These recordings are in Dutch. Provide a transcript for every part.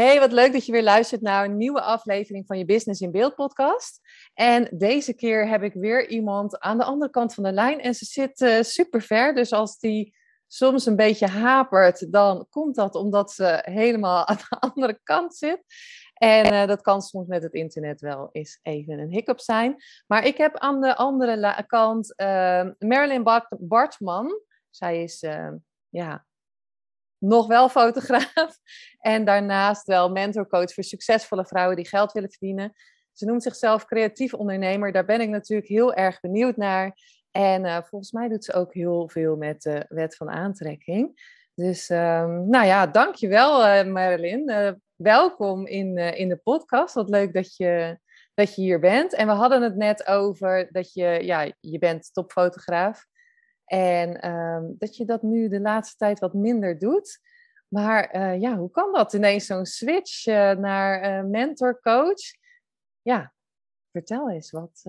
Hey, wat leuk dat je weer luistert naar een nieuwe aflevering van je Business in Beeld podcast. En deze keer heb ik weer iemand aan de andere kant van de lijn en ze zit uh, super ver. Dus als die soms een beetje hapert, dan komt dat omdat ze helemaal aan de andere kant zit. En uh, dat kan soms met het internet wel eens even een hiccup zijn. Maar ik heb aan de andere kant uh, Marilyn Bartman. Zij is ja, nog wel fotograaf. En daarnaast wel mentorcoach voor succesvolle vrouwen die geld willen verdienen. Ze noemt zichzelf creatief ondernemer. Daar ben ik natuurlijk heel erg benieuwd naar. En uh, volgens mij doet ze ook heel veel met de wet van aantrekking. Dus um, nou ja, dankjewel uh, Marilyn. Uh, welkom in, in de podcast. Wat leuk dat je, dat je hier bent. En we hadden het net over dat je, ja, je bent topfotograaf. En um, dat je dat nu de laatste tijd wat minder doet. Maar uh, ja, hoe kan dat ineens zo'n switch uh, naar uh, mentor, coach? Ja, vertel eens wat.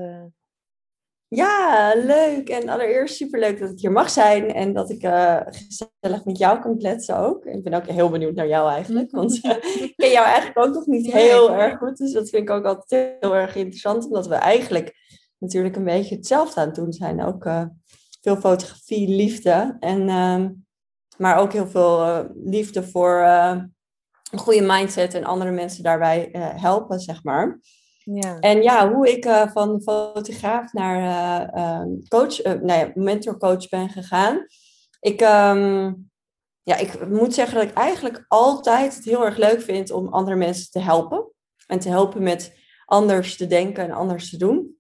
Ja, leuk. En allereerst superleuk dat ik hier mag zijn en dat ik gezellig met jou kan kletsen ook. Ik ben ook heel benieuwd naar jou eigenlijk, want ik ken jou eigenlijk ook nog niet heel erg goed. Dus dat vind ik ook altijd heel erg interessant, omdat we eigenlijk natuurlijk een beetje hetzelfde aan het doen zijn. Ook veel fotografie, liefde. En, uh, maar ook heel veel uh, liefde voor uh, een goede mindset en andere mensen daarbij eh, helpen, zeg maar. Ja. En ja, hoe ik van fotograaf naar ehm, coach, nee, mentorcoach ben gegaan. Ik, um, ja, ik moet zeggen dat ik eigenlijk altijd het heel erg leuk vind om andere mensen te helpen. En te helpen met anders te denken en anders te doen.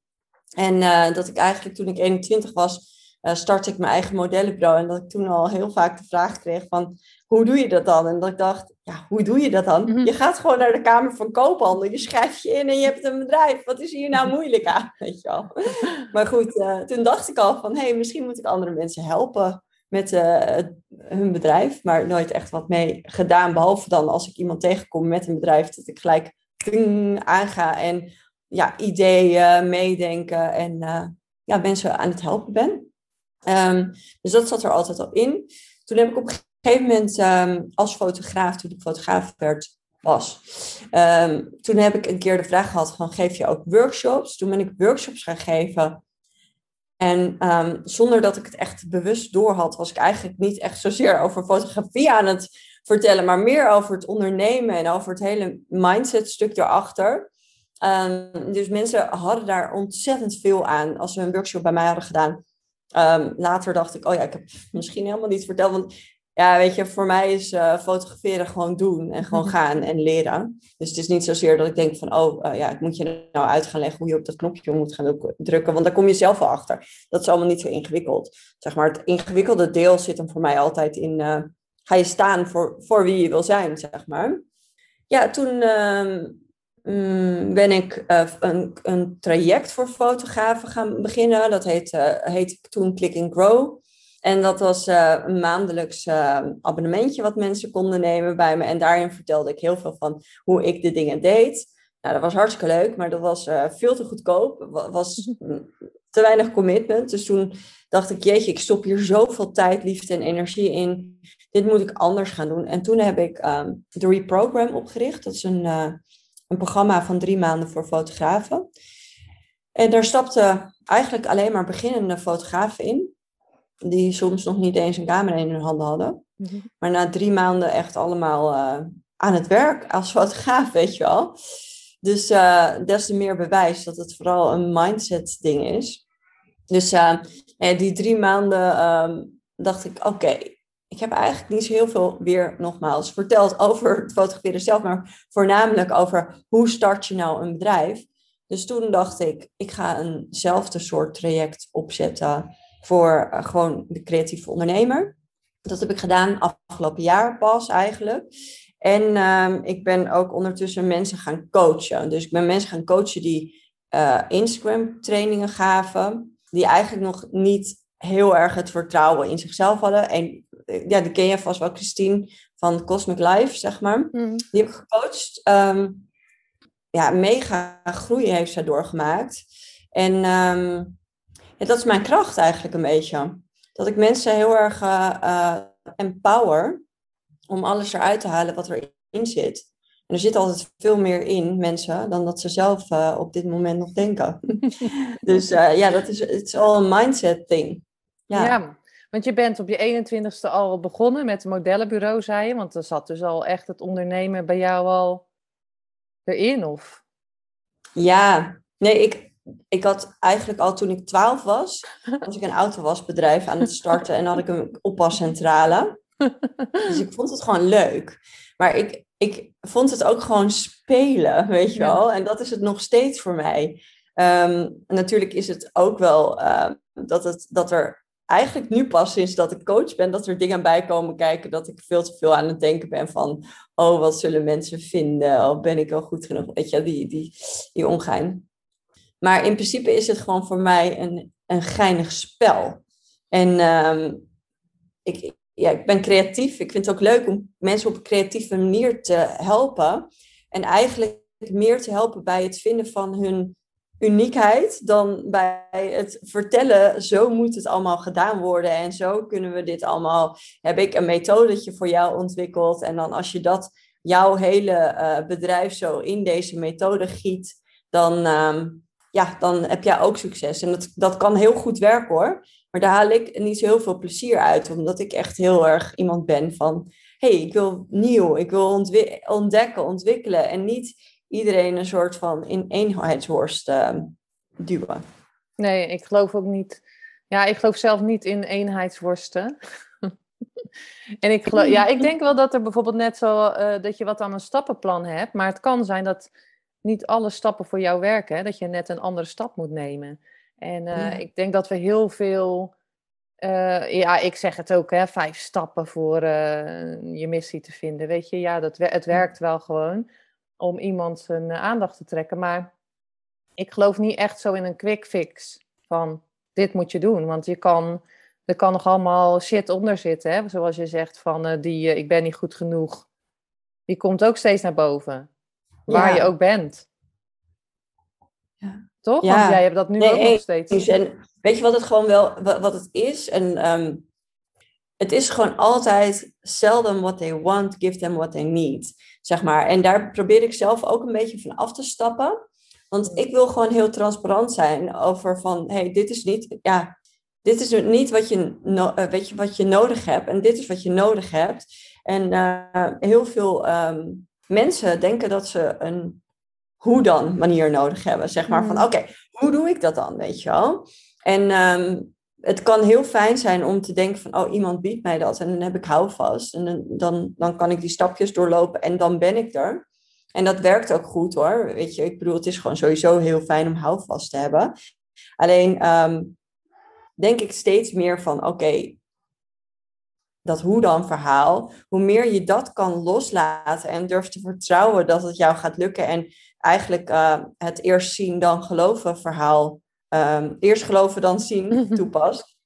En dat ik eigenlijk toen ik 21 was, uh, startte ik mijn eigen modellenbureau. En dat ik toen al heel vaak de vraag kreeg van, hoe doe je dat dan? En dat ik dacht, ja, hoe doe je dat dan? Mhm. Je gaat gewoon naar de Kamer van Koophandel, je schrijft je in en je hebt een bedrijf. Wat is hier nou moeilijk aan? Weet je wel. Maar goed, uh, toen dacht ik al van, hé, hey, misschien moet ik andere mensen helpen met uh, hun bedrijf. Maar nooit echt wat mee gedaan, behalve dan als ik iemand tegenkom met een bedrijf, dat ik gelijk ding, aanga en ja, ideeën, meedenken en ja, mensen aan het helpen ben. Um, dus dat zat er altijd al in. Toen heb ik op een gegeven moment um, als fotograaf, toen ik fotograaf werd, was. Um, toen heb ik een keer de vraag gehad van geef je ook workshops? Toen ben ik workshops gaan geven. En zonder dat ik het echt bewust door had, was ik eigenlijk niet echt zozeer over fotografie aan het vertellen, maar meer over het ondernemen en over het hele mindset stuk erachter. dus mensen hadden daar ontzettend veel aan als ze een workshop bij mij hadden gedaan. Um, later dacht ik, oh ja, ik heb misschien helemaal niet verteld. Want ja, weet je, voor mij is uh, fotograferen gewoon doen en gewoon gaan en leren. Dus het is niet zozeer dat ik denk van, oh uh, ja, ik moet je nou uit gaan leggen hoe je op dat knopje moet gaan drukken. Want daar kom je zelf wel achter. Dat is allemaal niet zo ingewikkeld. Zeg maar, het ingewikkelde deel zit hem voor mij altijd in, uh, ga je staan voor, voor wie je wil zijn, zeg maar. Ja, toen Mm, ben ik uh, een, een, traject voor fotografen gaan beginnen. Dat heet, uh, heet toen Click and Grow. En dat was uh, een maandelijks abonnementje wat mensen konden nemen bij me. En daarin vertelde ik heel veel van hoe ik de dingen deed. Nou, dat was hartstikke leuk, maar dat was veel te goedkoop. Was te weinig commitment. Dus toen dacht ik, jeetje, ik stop hier zoveel tijd, liefde en energie in. Dit moet ik anders gaan doen. En toen heb ik um, de Reprogram opgericht. Dat is een een programma van drie maanden voor fotografen. En daar stapten eigenlijk alleen maar beginnende fotografen in, die soms nog niet eens een camera in hun handen hadden. Mhm. Maar na drie maanden echt allemaal uh, aan het werk als fotograaf, weet je wel. Dus uh, des te meer bewijs dat het vooral een mindset ding is. Dus uh, die drie maanden um, dacht ik, oké, ik heb eigenlijk niet zo heel veel weer nogmaals verteld over het fotograferen zelf, maar voornamelijk over hoe start je nou een bedrijf. Dus toen dacht ik, ik ga eenzelfde soort traject opzetten voor uh, gewoon de creatieve ondernemer. Dat heb ik gedaan afgelopen jaar pas eigenlijk. En um, ik ben ook ondertussen mensen gaan coachen. Dus ik ben mensen gaan coachen die uh, Instagram trainingen gaven. Die eigenlijk nog niet heel erg het vertrouwen in zichzelf hadden. En ja, die ken je vast wel, Christine van Cosmic Life, zeg maar. Mm. Die heb ik gecoacht. Um, ja, mega groei heeft zij doorgemaakt. En um, ja, dat is mijn kracht eigenlijk een beetje. Dat ik mensen heel erg uh, uh, empower om alles eruit te halen wat erin zit. En er zit altijd veel meer in mensen dan dat ze zelf uh, op dit moment nog denken. dus ja, dat is het is al een mindset thing. Ja. ja. Want je bent op je 21ste al begonnen met het modellenbureau, zei je. Want er zat dus al echt het ondernemen bij jou al erin, of? Ja, nee, ik, ik had eigenlijk al toen ik 12 was, was ik een autowasbedrijf aan het starten en had ik een oppascentrale. Dus ik vond het gewoon leuk. Maar ik, ik vond het ook gewoon spelen, weet je wel. En dat is het nog steeds voor mij. Um, natuurlijk is het ook wel uh, dat, het, dat er eigenlijk nu pas sinds dat ik coach ben, dat er dingen bij komen kijken dat ik veel te veel aan het denken ben van, oh, wat zullen mensen vinden? Of ben ik wel goed genoeg? Weet je, die, die, die ongein. Maar in principe is het gewoon voor mij een, een geinig spel. En um, ik, ja, ik ben creatief. Ik vind het ook leuk om mensen op een creatieve manier te helpen. En eigenlijk meer te helpen bij het vinden van hun uniekheid dan bij het vertellen, zo moet het allemaal gedaan worden en zo kunnen we dit allemaal, heb ik een methodetje voor jou ontwikkeld en dan als je dat jouw hele uh, bedrijf zo in deze methode giet, dan, uh, ja, dan heb jij ook succes. En dat, dat kan heel goed werken hoor, maar daar haal ik niet zo heel veel plezier uit, omdat ik echt heel erg iemand ben van, hey, ik wil nieuw, ik wil ontdekken, ontwikkelen en niet iedereen een soort van in eenheidsworst uh, duwen. Nee, ik geloof ook niet. Ja, ik geloof zelf niet in eenheidsworsten. en ik, geloof, ja, ik denk wel dat er bijvoorbeeld net zo uh, dat je wat aan een stappenplan hebt, maar het kan zijn dat niet alle stappen voor jou werken, hè? dat je net een andere stap moet nemen. En uh, ja. ik denk dat we heel veel, uh, ja, ik zeg het ook, hè, vijf stappen voor je missie te vinden. Weet je, ja, dat, het werkt wel gewoon om iemand zijn eh, aandacht te trekken. Maar ik geloof niet echt zo in een quick fix van dit moet je doen. Want je kan, er kan nog allemaal shit onder zitten. Hè? Zoals je zegt van uh, die uh, ik ben niet goed genoeg. Die komt ook steeds naar boven. Waar ja. je ook bent. Ja. Toch? Ja. Want jij hebt dat nu nee, ook nog steeds. En weet je wat het gewoon wel wat het is? En um, het is gewoon altijd seldom what they want, give them what they need. Zeg maar. En daar probeer ik zelf ook een beetje van af te stappen. Want ik wil gewoon heel transparant zijn over van, hey, dit is niet, ja, dit is niet wat je, no weet je, wat je nodig hebt en dit is wat je nodig hebt. En uh, heel veel um, mensen denken dat ze een hoe dan manier nodig hebben. Zeg maar van, oké, okay, hoe doe ik dat dan, weet je wel? En um, het kan heel fijn zijn om te denken van, oh, iemand biedt mij dat en dan heb ik houvast. En dan, dan, kan ik die stapjes doorlopen en dan ben ik er. En dat werkt ook goed hoor. Weet je, ik bedoel, het is gewoon sowieso heel fijn om houvast te hebben. Alleen um, denk ik steeds meer van, oké, dat hoe dan verhaal, hoe meer je dat kan loslaten en durft te vertrouwen dat het jou gaat lukken en eigenlijk uh, het eerst zien dan geloven verhaal um, eerst geloven dan zien toepast.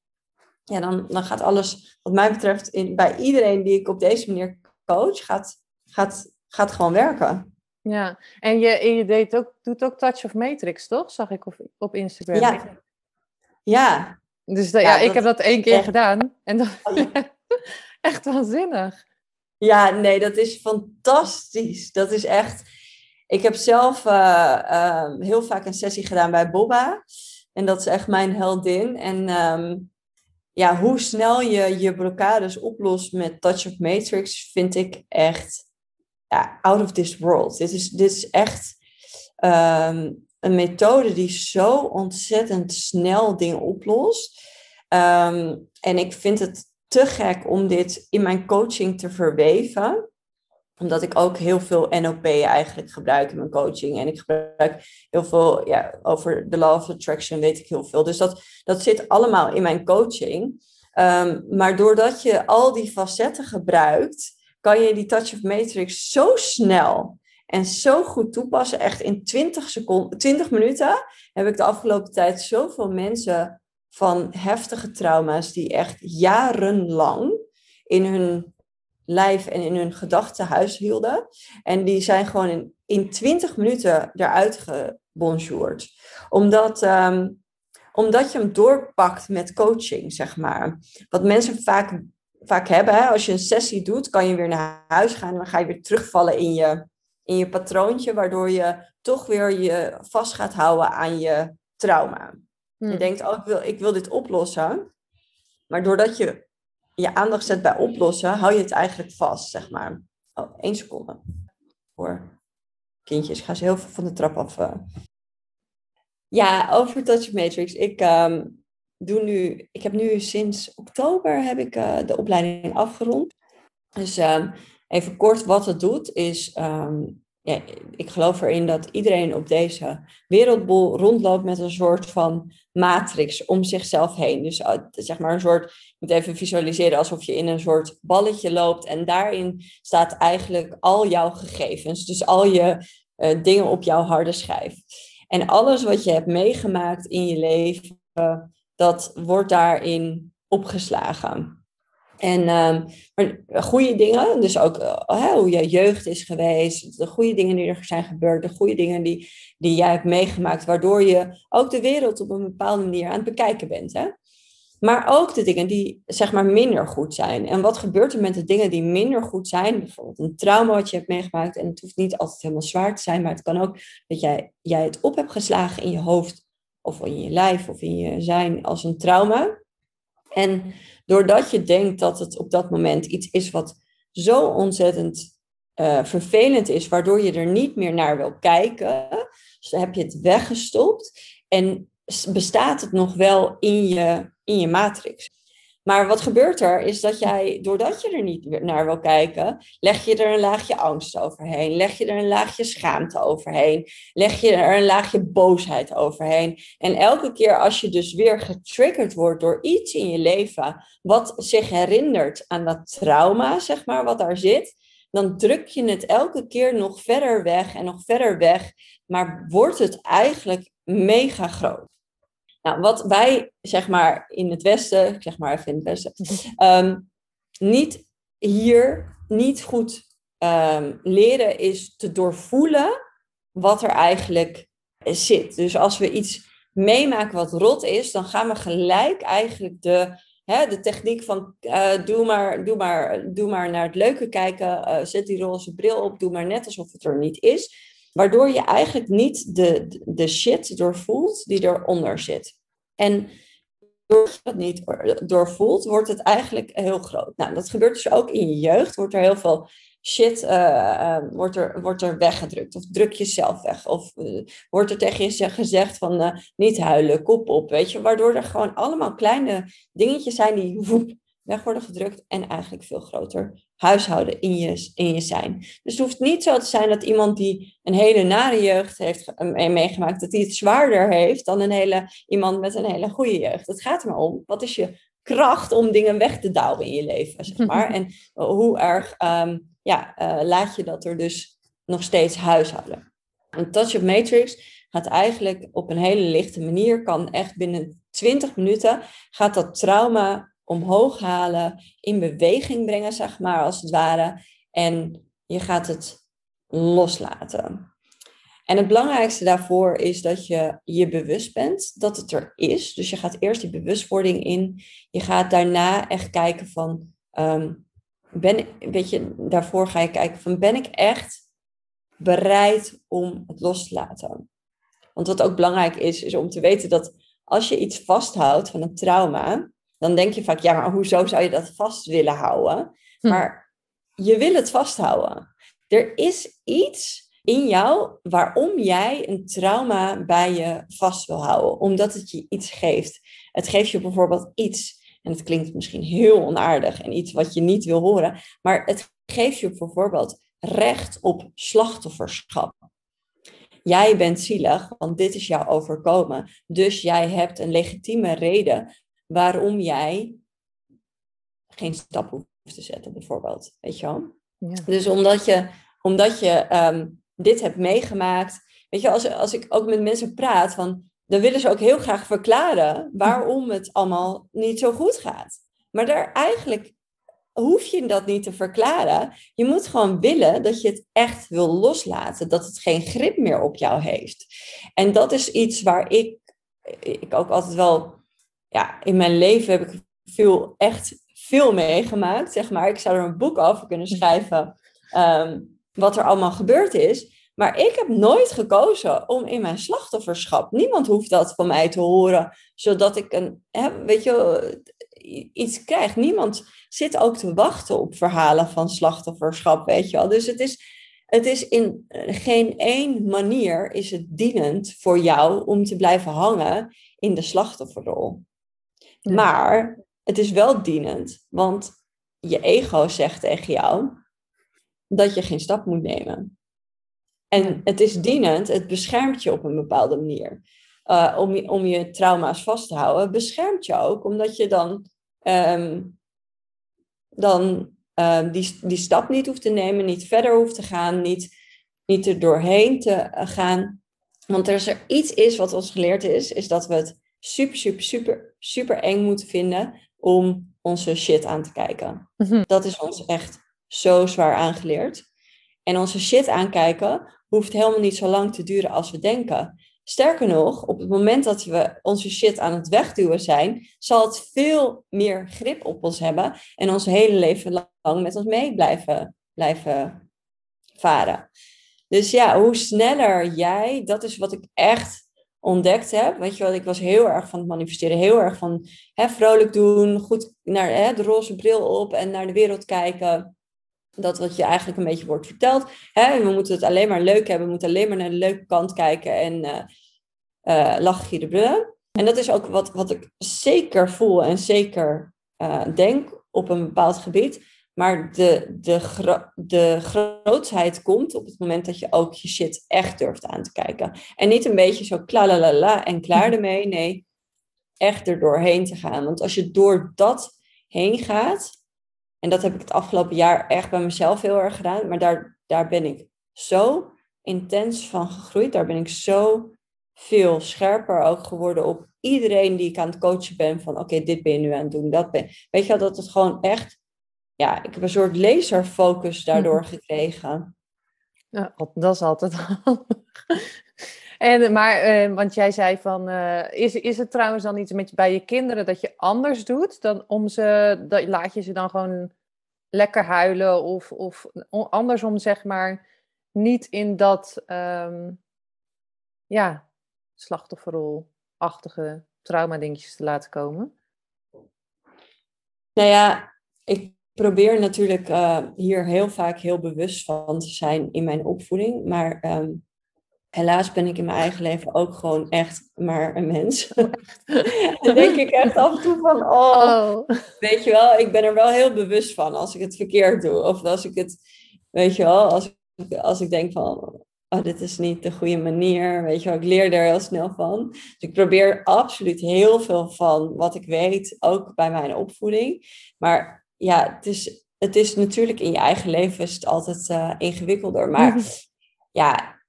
Ja, dan, dan gaat alles, wat mij betreft, in, bij iedereen die ik op deze manier coach, gaat, gaat, gaat gewoon werken. Ja, en je, en je deed ook, doet ook Touch of Matrix, toch? Zag ik op, op Instagram. Ja. Ja. Dus ja, ja ik heb dat één keer echt... gedaan. En dat, oh, echt waanzinnig. Ja, nee, dat is fantastisch. Dat is echt. Ik heb zelf uh, uh, heel vaak een sessie gedaan bij Boba. En dat is echt mijn heldin. En um, ja, hoe snel je je blokkades oplost met Touch of Matrix, vind ik echt ja, out of this world. Dit is, dit is echt um, een methode die zo ontzettend snel dingen oplost. Um, en ik vind het te gek om dit in mijn coaching te verweven. Omdat ik ook heel veel NLP eigenlijk gebruik in mijn coaching. En ik gebruik heel veel ja, over de law of attraction, weet ik heel veel. Dus dat, dat zit allemaal in mijn coaching. Ehm, maar doordat je al die facetten gebruikt, kan je die Touch of Matrix zo snel en zo goed toepassen. Echt in 20, seconden, 20 minuten heb ik de afgelopen tijd zoveel mensen van heftige trauma's die echt jarenlang in hun lijf en in hun gedachten huishielden. En die zijn gewoon in, in 20 minuten eruit gebonjourd. Omdat, ehm, omdat je hem doorpakt met coaching, zeg maar. Wat mensen vaak, vaak hebben, hè, als je een sessie doet, kan je weer naar huis gaan en dan ga je weer terugvallen in je, in je patroontje, waardoor je toch weer je vast gaat houden aan je trauma. Je hmm. denkt, oh, ik wil, ik wil dit oplossen. Maar doordat je je aandacht zet bij oplossen, hou je het eigenlijk vast, zeg maar. Oh, één seconde. Voor kindjes. Ik ga ze heel veel van de trap af. Uh. Ja, over Touch Matrix. Ik um, doe nu, ik heb nu sinds oktober heb ik uh, de opleiding afgerond. Dus um, even kort wat het doet is um, ja, ik geloof erin dat iedereen op deze wereldbol rondloopt met een soort van matrix om zichzelf heen. Dus uh, zeg maar een soort, je moet even visualiseren alsof je in een soort balletje loopt en daarin staat eigenlijk al jouw gegevens. Dus al je uh, dingen op jouw harde schijf. En alles wat je hebt meegemaakt in je leven, dat wordt daarin opgeslagen. En maar goede dingen, dus ook uh, hoe je jeugd is geweest, de goede dingen die er zijn gebeurd, de goede dingen die, die jij hebt meegemaakt, waardoor je ook de wereld op een bepaalde manier aan het bekijken bent. Hè? Maar ook de dingen die zeg maar minder goed zijn. En wat gebeurt er met de dingen die minder goed zijn? Bijvoorbeeld een trauma wat je hebt meegemaakt. En het hoeft niet altijd helemaal zwaar te zijn, maar het kan ook dat jij, jij het op hebt geslagen in je hoofd of in je lijf of in je zijn als een trauma. En doordat je denkt dat het op dat moment iets is wat zo ontzettend uh, vervelend is, waardoor je er niet meer naar wil kijken, dus heb je het weggestopt en bestaat het nog wel in je, in je matrix. Maar wat gebeurt er is dat jij, doordat je er niet naar wil kijken, leg je er een laagje angst overheen, leg je er een laagje schaamte overheen, leg je er een laagje boosheid overheen. En elke keer als je dus weer getriggerd wordt door iets in je leven wat zich herinnert aan dat trauma, zeg maar, wat daar zit, dan druk je het elke keer nog verder weg en nog verder weg, maar wordt het eigenlijk mega groot. Nou, wat wij, zeg maar, in het Westen, zeg maar even in het Westen, ehm, niet hier niet goed ehm, leren is te doorvoelen wat er eigenlijk zit. Dus als we iets meemaken wat rot is, dan gaan we gelijk eigenlijk de, hè, de techniek van uh, doe, maar, doe, maar, doe maar naar het leuke kijken, uh, zet die roze bril op, doe maar net alsof het er niet is. Waardoor je eigenlijk niet de, de shit doorvoelt die eronder zit. En doordat je dat niet doorvoelt, wordt het eigenlijk heel groot. Nou, dat gebeurt dus ook in je jeugd. Wordt er heel veel shit uh, wordt, er, wordt er weggedrukt. Of druk jezelf weg. Of uh, wordt er tegen je gezegd van niet huilen, kop op. Weet je, waardoor er gewoon allemaal kleine dingetjes zijn die weg worden gedrukt en eigenlijk veel groter huishouden in je, in je zijn. Dus het hoeft niet zo te zijn dat iemand die een hele nare jeugd heeft meegemaakt, dat die het zwaarder heeft dan een hele, iemand met een hele goede jeugd. Het gaat er maar om, wat is je kracht om dingen weg te douwen in je leven, zeg maar. En hoe erg ehm, ja, uh, laat je dat er dus nog steeds huishouden. Een touch of matrix gaat eigenlijk op een hele lichte manier, kan echt binnen 20 minuten, gaat dat trauma omhoog halen, in beweging brengen, zeg maar, als het ware. En je gaat het loslaten. En het belangrijkste daarvoor is dat je je bewust bent dat het er is. Dus je gaat eerst die bewustwording in. Je gaat daarna echt kijken van, um, ben, weet je, daarvoor ga je kijken van, ben ik echt bereid om het los te laten? Want wat ook belangrijk is, is om te weten dat als je iets vasthoudt van een trauma, dan denk je vaak, ja, maar hoezo zou je dat vast willen houden? Hm. Maar je wil het vasthouden. Er is iets in jou waarom jij een trauma bij je vast wil houden, omdat het je iets geeft. Het geeft je bijvoorbeeld iets, en het klinkt misschien heel onaardig en iets wat je niet wil horen, maar het geeft je bijvoorbeeld recht op slachtofferschap. Jij bent zielig, want dit is jou overkomen. Dus jij hebt een legitieme reden waarom jij geen stap hoeft te zetten, bijvoorbeeld. Weet je wel? Ja. Dus omdat je, omdat je ehm, dit hebt meegemaakt. Weet je, als, als ik ook met mensen praat, van, dan willen ze ook heel graag verklaren waarom het allemaal niet zo goed gaat. Maar daar eigenlijk hoef je dat niet te verklaren. Je moet gewoon willen dat je het echt wil loslaten, dat het geen grip meer op jou heeft. En dat is iets waar ik, ik ook altijd wel, ja, in mijn leven heb ik veel, echt veel meegemaakt, zeg maar. Ik zou er een boek over kunnen schrijven, ehm, wat er allemaal gebeurd is. Maar ik heb nooit gekozen om in mijn slachtofferschap. Niemand hoeft dat van mij te horen, zodat ik een, hè, weet je, iets krijg. Niemand zit ook te wachten op verhalen van slachtofferschap, weet je wel. Dus het is, het is in geen één manier is het dienend voor jou om te blijven hangen in de slachtofferrol. Maar het is wel dienend, want je ego zegt tegen jou dat je geen stap moet nemen. En het is dienend, het beschermt je op een bepaalde manier. Uh, om, je, om je trauma's vast te houden, beschermt je ook, omdat je dan Ehm, dan uh, die, die stap niet hoeft te nemen, niet verder hoeft te gaan, niet, niet er doorheen te eh, gaan. Want als er iets is wat ons geleerd is, is dat we het super, super, super, super eng moeten vinden om onze shit aan te kijken. Mhm. Dat is ons echt zo zwaar aangeleerd. En onze shit aankijken hoeft helemaal niet zo lang te duren als we denken. Sterker nog, op het moment dat we onze shit aan het wegduwen zijn, zal het veel meer grip op ons hebben en ons hele leven lang met ons mee blijven, blijven varen. Dus ja, hoe sneller jij, dat is wat ik echt ontdekt heb. Weet je wel, ik was heel erg van het manifesteren, heel erg van hè, vrolijk doen, goed naar hè, de roze bril op en naar de wereld kijken. Dat wat je eigenlijk een beetje wordt verteld. Hè? We moeten het alleen maar leuk hebben. We moeten alleen maar naar de leuke kant kijken. En uh, uh, lachen. En dat is ook wat, wat ik zeker voel en zeker uh, denk op een bepaald gebied. Maar de, de, gro de grootheid komt op het moment dat je ook je shit echt durft aan te kijken. En niet een beetje zo klalalala en klaar ermee. Nee, echt er doorheen te gaan. Want als je door dat heen gaat, en dat heb ik het afgelopen jaar echt bij mezelf heel erg gedaan. Maar daar, daar ben ik zo intens van gegroeid. Daar ben ik zo veel scherper ook geworden op iedereen die ik aan het coachen ben. Van oké, dit ben je nu aan het doen, dat ben Weet je wel, dat het gewoon echt... Ja, ik heb een soort laserfocus daardoor mhm. gekregen. Ja, dat is altijd handig. En, maar, eh, want jij zei van, uh, is, is het trouwens dan iets met, bij je kinderen dat je anders doet? Dan om ze, dat, laat je ze dan gewoon lekker huilen of, of andersom zeg maar, niet in dat, um, ja, slachtofferrolachtige trauma-dingetjes te laten komen? Nou ja, ik probeer natuurlijk uh, hier heel vaak heel bewust van te zijn in mijn opvoeding. Maar um, helaas ben ik in mijn eigen leven ook gewoon echt maar een mens. Dan denk ik echt af en toe van, oh, oh, weet je wel, ik ben er wel heel bewust van als ik het verkeerd doe. Of als ik het, weet je wel, als, als ik denk van, oh, dit is niet de goede manier, weet je wel, ik leer er heel snel van. Dus ik probeer absoluut heel veel van wat ik weet, ook bij mijn opvoeding. Maar ja, het is, het is natuurlijk in je eigen leven is het altijd uh, ingewikkelder. Maar ja,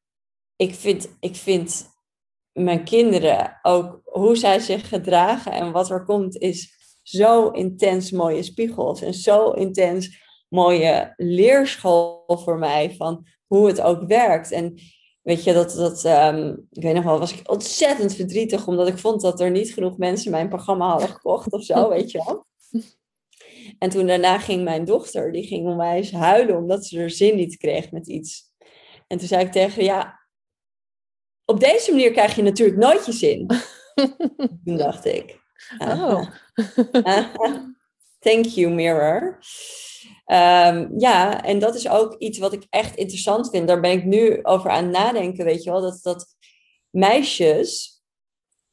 ik vind, ik vind mijn kinderen ook hoe zij zich gedragen en wat er komt, is zo intens mooie spiegels en zo intens mooie leerschool voor mij van hoe het ook werkt. En weet je, dat, dat um, ik weet nog wel, was ik ontzettend verdrietig omdat ik vond dat er niet genoeg mensen mijn programma hadden gekocht of zo, weet je wel. En toen daarna ging mijn dochter, die ging onwijs huilen omdat ze er zin niet kreeg met iets. En toen zei ik tegen haar, ja, op deze manier krijg je natuurlijk nooit je zin. Toen dacht ik. Oh. Thank you, Mirror. Um, ja, en dat is ook iets wat ik echt interessant vind. Daar ben ik nu over aan het nadenken, weet je wel. Dat, dat meisjes,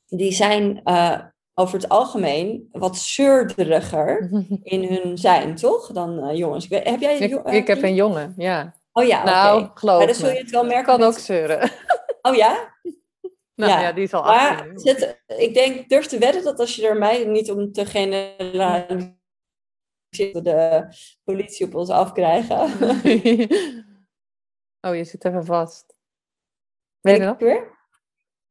die zijn uh, over het algemeen wat zeurderiger in hun zijn, toch? Dan uh, jongens. Heb jij, ik, ik heb een jongen, ja. Oh ja, nou, oké. geloof dan zul je het wel merken. kan met- ook zeuren. Oh ja? nou ja, Ja, die is al Maar 18. zet, ik denk, durf te wedden dat als je er mij niet om te generaliseren de politie op ons afkrijgen. oh, je zit even vast. Ben je ik weer?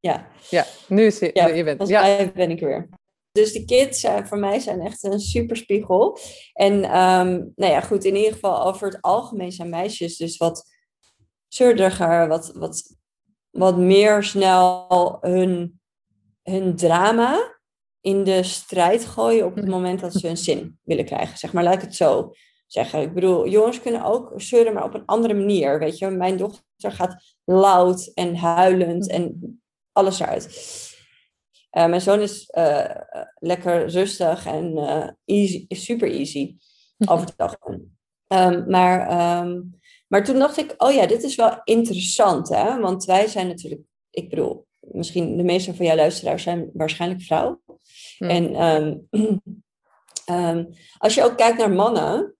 Ja. Ja, nu is je, Ja, je bent. Ja. ben ik weer. Dus die kids voor mij zijn echt een superspiegel. En ehm, nou ja, goed, in ieder geval over het algemeen zijn meisjes dus wat zeurdiger, wat, wat, wat meer snel hun, hun drama in de strijd gooien op het moment dat ze hun zin willen krijgen. Zeg maar, laat ik het zo zeggen. Ik bedoel, jongens kunnen ook zeuren, maar op een andere manier. Weet je, mijn dochter gaat luid en huilend en alles eruit. Eh, mijn zoon is eh, lekker rustig en eh, easy, super easy over het algemeen. Ehm, maar, ehm, maar toen dacht ik, oh ja, dit is wel interessant, hè? Want wij zijn natuurlijk, ik bedoel, misschien de meeste van jouw luisteraars zijn waarschijnlijk vrouw. Hmm. En ehm, als je ook kijkt naar mannen,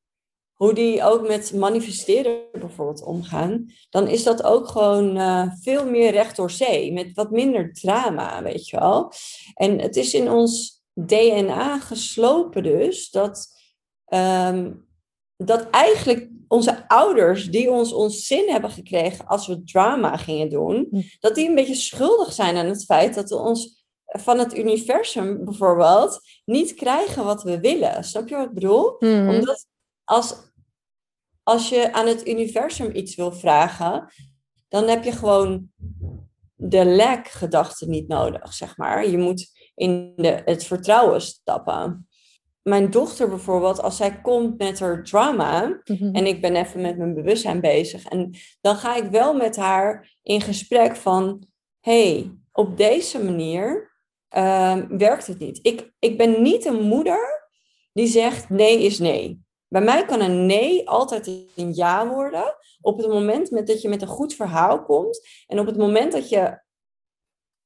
hoe die ook met manifesteren bijvoorbeeld omgaan, dan is dat ook gewoon eh, veel meer recht door zee, met wat minder drama, weet je wel. En het is in ons DNA geslopen dus, dat, ehm, dat eigenlijk onze ouders, die ons ons zin hebben gekregen als we drama gingen doen, Hm. dat die een beetje schuldig zijn aan het feit dat we ons van het universum bijvoorbeeld niet krijgen wat we willen. Snap je wat ik bedoel? Mhm. Omdat als, als je aan het universum iets wil vragen, dan heb je gewoon de lack-gedachte niet nodig, zeg maar. Je moet in de, het vertrouwen stappen. Mijn dochter bijvoorbeeld, als zij komt met haar drama, Mhm. en ik ben even met mijn bewustzijn bezig. En dan ga ik wel met haar in gesprek van... hey, op deze manier ehm, werkt het niet. Ik, ik ben niet een moeder die zegt nee is nee. Bij mij kan een nee altijd een ja worden... op het moment met, dat je met een goed verhaal komt... en op het moment dat je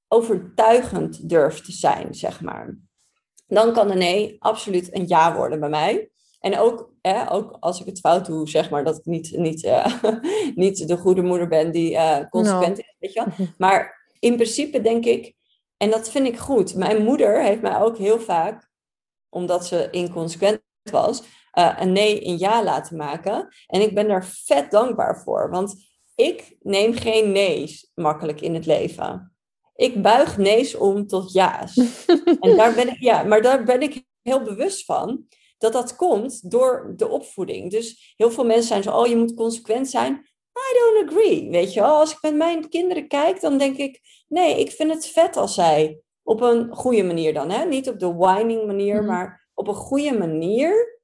overtuigend durft te zijn, zeg maar. Dan kan een nee absoluut een ja worden bij mij. En ook, hè, ook als ik het fout doe, zeg maar, dat ik niet, niet, eh, niet de goede moeder ben die eh, consequent is, weet je wel. Maar in principe denk ik, en dat vind ik goed. Mijn moeder heeft mij ook heel vaak, omdat ze inconsequent was, eh, een nee een ja laten maken. En ik ben daar vet dankbaar voor. Want ik neem geen nee's makkelijk in het leven. Ik buig nee's om tot ja's. en daar ben ik, ja, maar daar ben ik heel bewust van dat dat komt door de opvoeding. Dus heel veel mensen zijn zo, oh, je moet consequent zijn. I don't agree, weet je wel. Als ik met mijn kinderen kijk, dan denk ik, nee, ik vind het vet als zij op een goede manier dan, hè? niet op de whining manier, Mhm. maar op een goede manier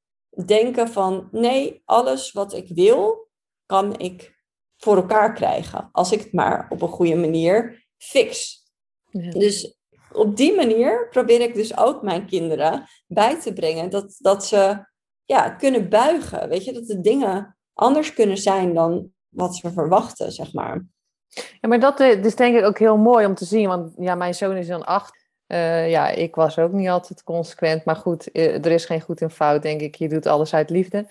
denken van, nee, alles wat ik wil, kan ik voor elkaar krijgen. Als ik het maar op een goede manier fix. Ja. Dus op die manier probeer ik dus ook mijn kinderen bij te brengen dat, dat ze ja, kunnen buigen. Weet je, dat de dingen anders kunnen zijn dan wat ze verwachten, zeg maar. Ja, maar dat eh, is denk ik ook heel mooi om te zien. Want ja, mijn zoon is dan acht. Eh, ja, ik was ook niet altijd consequent. Maar goed, eh, er is geen goed en fout, denk ik. Je doet alles uit liefde.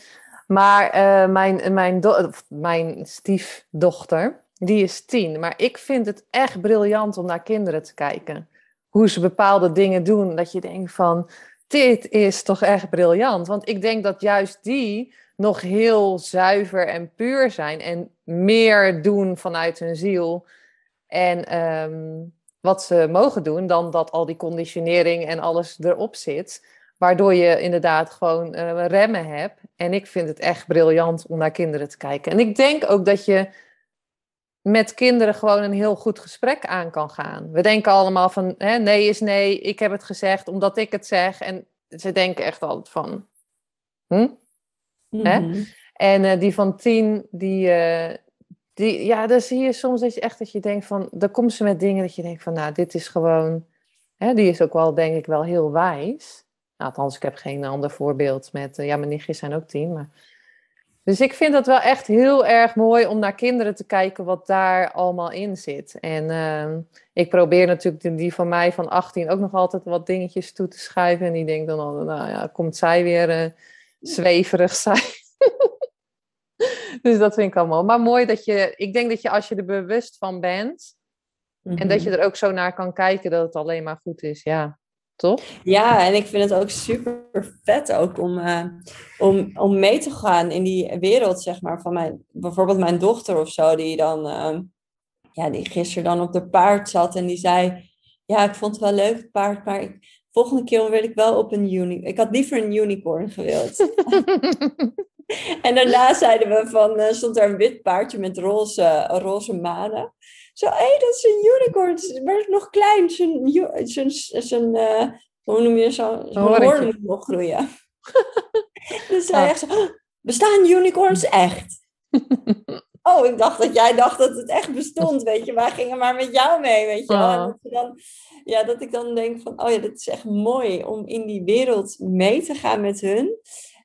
Maar eh, mijn, mijn, mijn stiefdochter, die is tien. Maar ik vind het echt briljant om naar kinderen te kijken. Hoe ze bepaalde dingen doen. Dat je denkt van, dit is toch echt briljant. Want ik denk dat juist die nog heel zuiver en puur zijn. En meer doen vanuit hun ziel. En ehm, wat ze mogen doen, dan dat al die conditionering en alles erop zit. Waardoor je inderdaad gewoon eh, remmen hebt. En ik vind het echt briljant om naar kinderen te kijken. En ik denk ook dat je met kinderen gewoon een heel goed gesprek aan kan gaan. We denken allemaal van hè, nee is nee, ik heb het gezegd omdat ik het zeg. En ze denken echt altijd van. Hm? Hè? Mhm. En eh, die van tien, die, eh, die, ja, dan zie je soms dat je echt dat je denkt van, dan komt ze met dingen dat je denkt van, nou, dit is gewoon, hè, die is ook wel, denk ik, wel heel wijs. Nou, althans, ik heb geen ander voorbeeld met, eh, ja, mijn nichtjes zijn ook tien, maar... Dus ik vind het wel echt heel erg mooi om naar kinderen te kijken wat daar allemaal in zit. En ehm, ik probeer natuurlijk die- die van mij van 18 ook nog altijd wat dingetjes toe te schuiven. En die denkt dan al, nou ja, komt zij weer eh, zweverig zijn. dus dat vind ik allemaal. Maar mooi dat je, ik denk dat je als je er bewust van bent en dat je Mhm. er ook zo naar kan kijken dat het alleen maar goed is. Ja, toch? Ja, en ik vind het ook super vet ook om, eh, om, om mee te gaan in die wereld, zeg maar, van mijn, bijvoorbeeld mijn dochter of zo, die dan, eh, ja, die gisteren dan op de paard zat en die zei, ja, ik vond het wel leuk, het paard, maar ik, volgende keer wil ik wel op een unicorn. Ik had liever een unicorn gewild. En daarna zeiden we van, eh, stond daar een wit paardje met roze, roze manen. Zo, hé, dat is een unicorn, maar het is nog klein. Zijn, zijn, zijn eh, hoe noem je zo? Zijn hoorntje. hoorn moet nog groeien. dus zij Ah. echt zo, "Oh, bestaan unicorns echt? Oh, ik dacht dat jij dacht dat het echt bestond, weet je. Wij gingen maar met jou mee, weet je. En Ah. dat, je dan, ja, dat ik dan denk van, oh ja, dat is echt mooi om in die wereld mee te gaan met hun.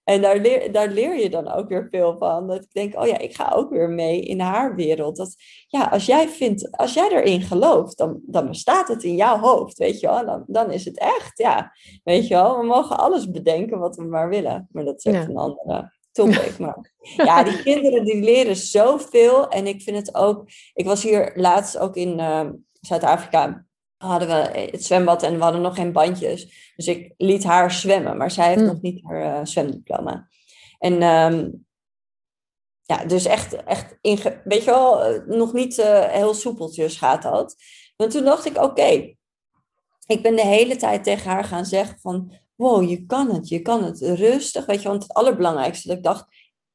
En daar leer, daar leer je dan ook weer veel van. Dat ik denk, oh ja, ik ga ook weer mee in haar wereld. Dat, ja, als jij vindt, als jij erin gelooft, dan, dan bestaat het in jouw hoofd, weet je wel. Dan, dan is het echt, ja. Weet je wel, we mogen alles bedenken wat we maar willen. Maar dat is echt Ja. een andere topic. Maar ja, die kinderen die leren zoveel. En ik vind het ook, ik was hier laatst ook in eh, Zuid-Afrika hadden we het zwembad en we hadden nog geen bandjes. Dus ik liet haar zwemmen, maar zij heeft Hmm. nog niet haar eh, zwemdiploma. En ehm, ja, dus echt, echt inge- weet je wel, eh, nog niet eh, heel soepeltjes gaat dat. Maar toen dacht ik, oké, ik ben de hele tijd tegen haar gaan zeggen van, wow, je kan het, je kan het, rustig, weet je, want het allerbelangrijkste, dat ik dacht,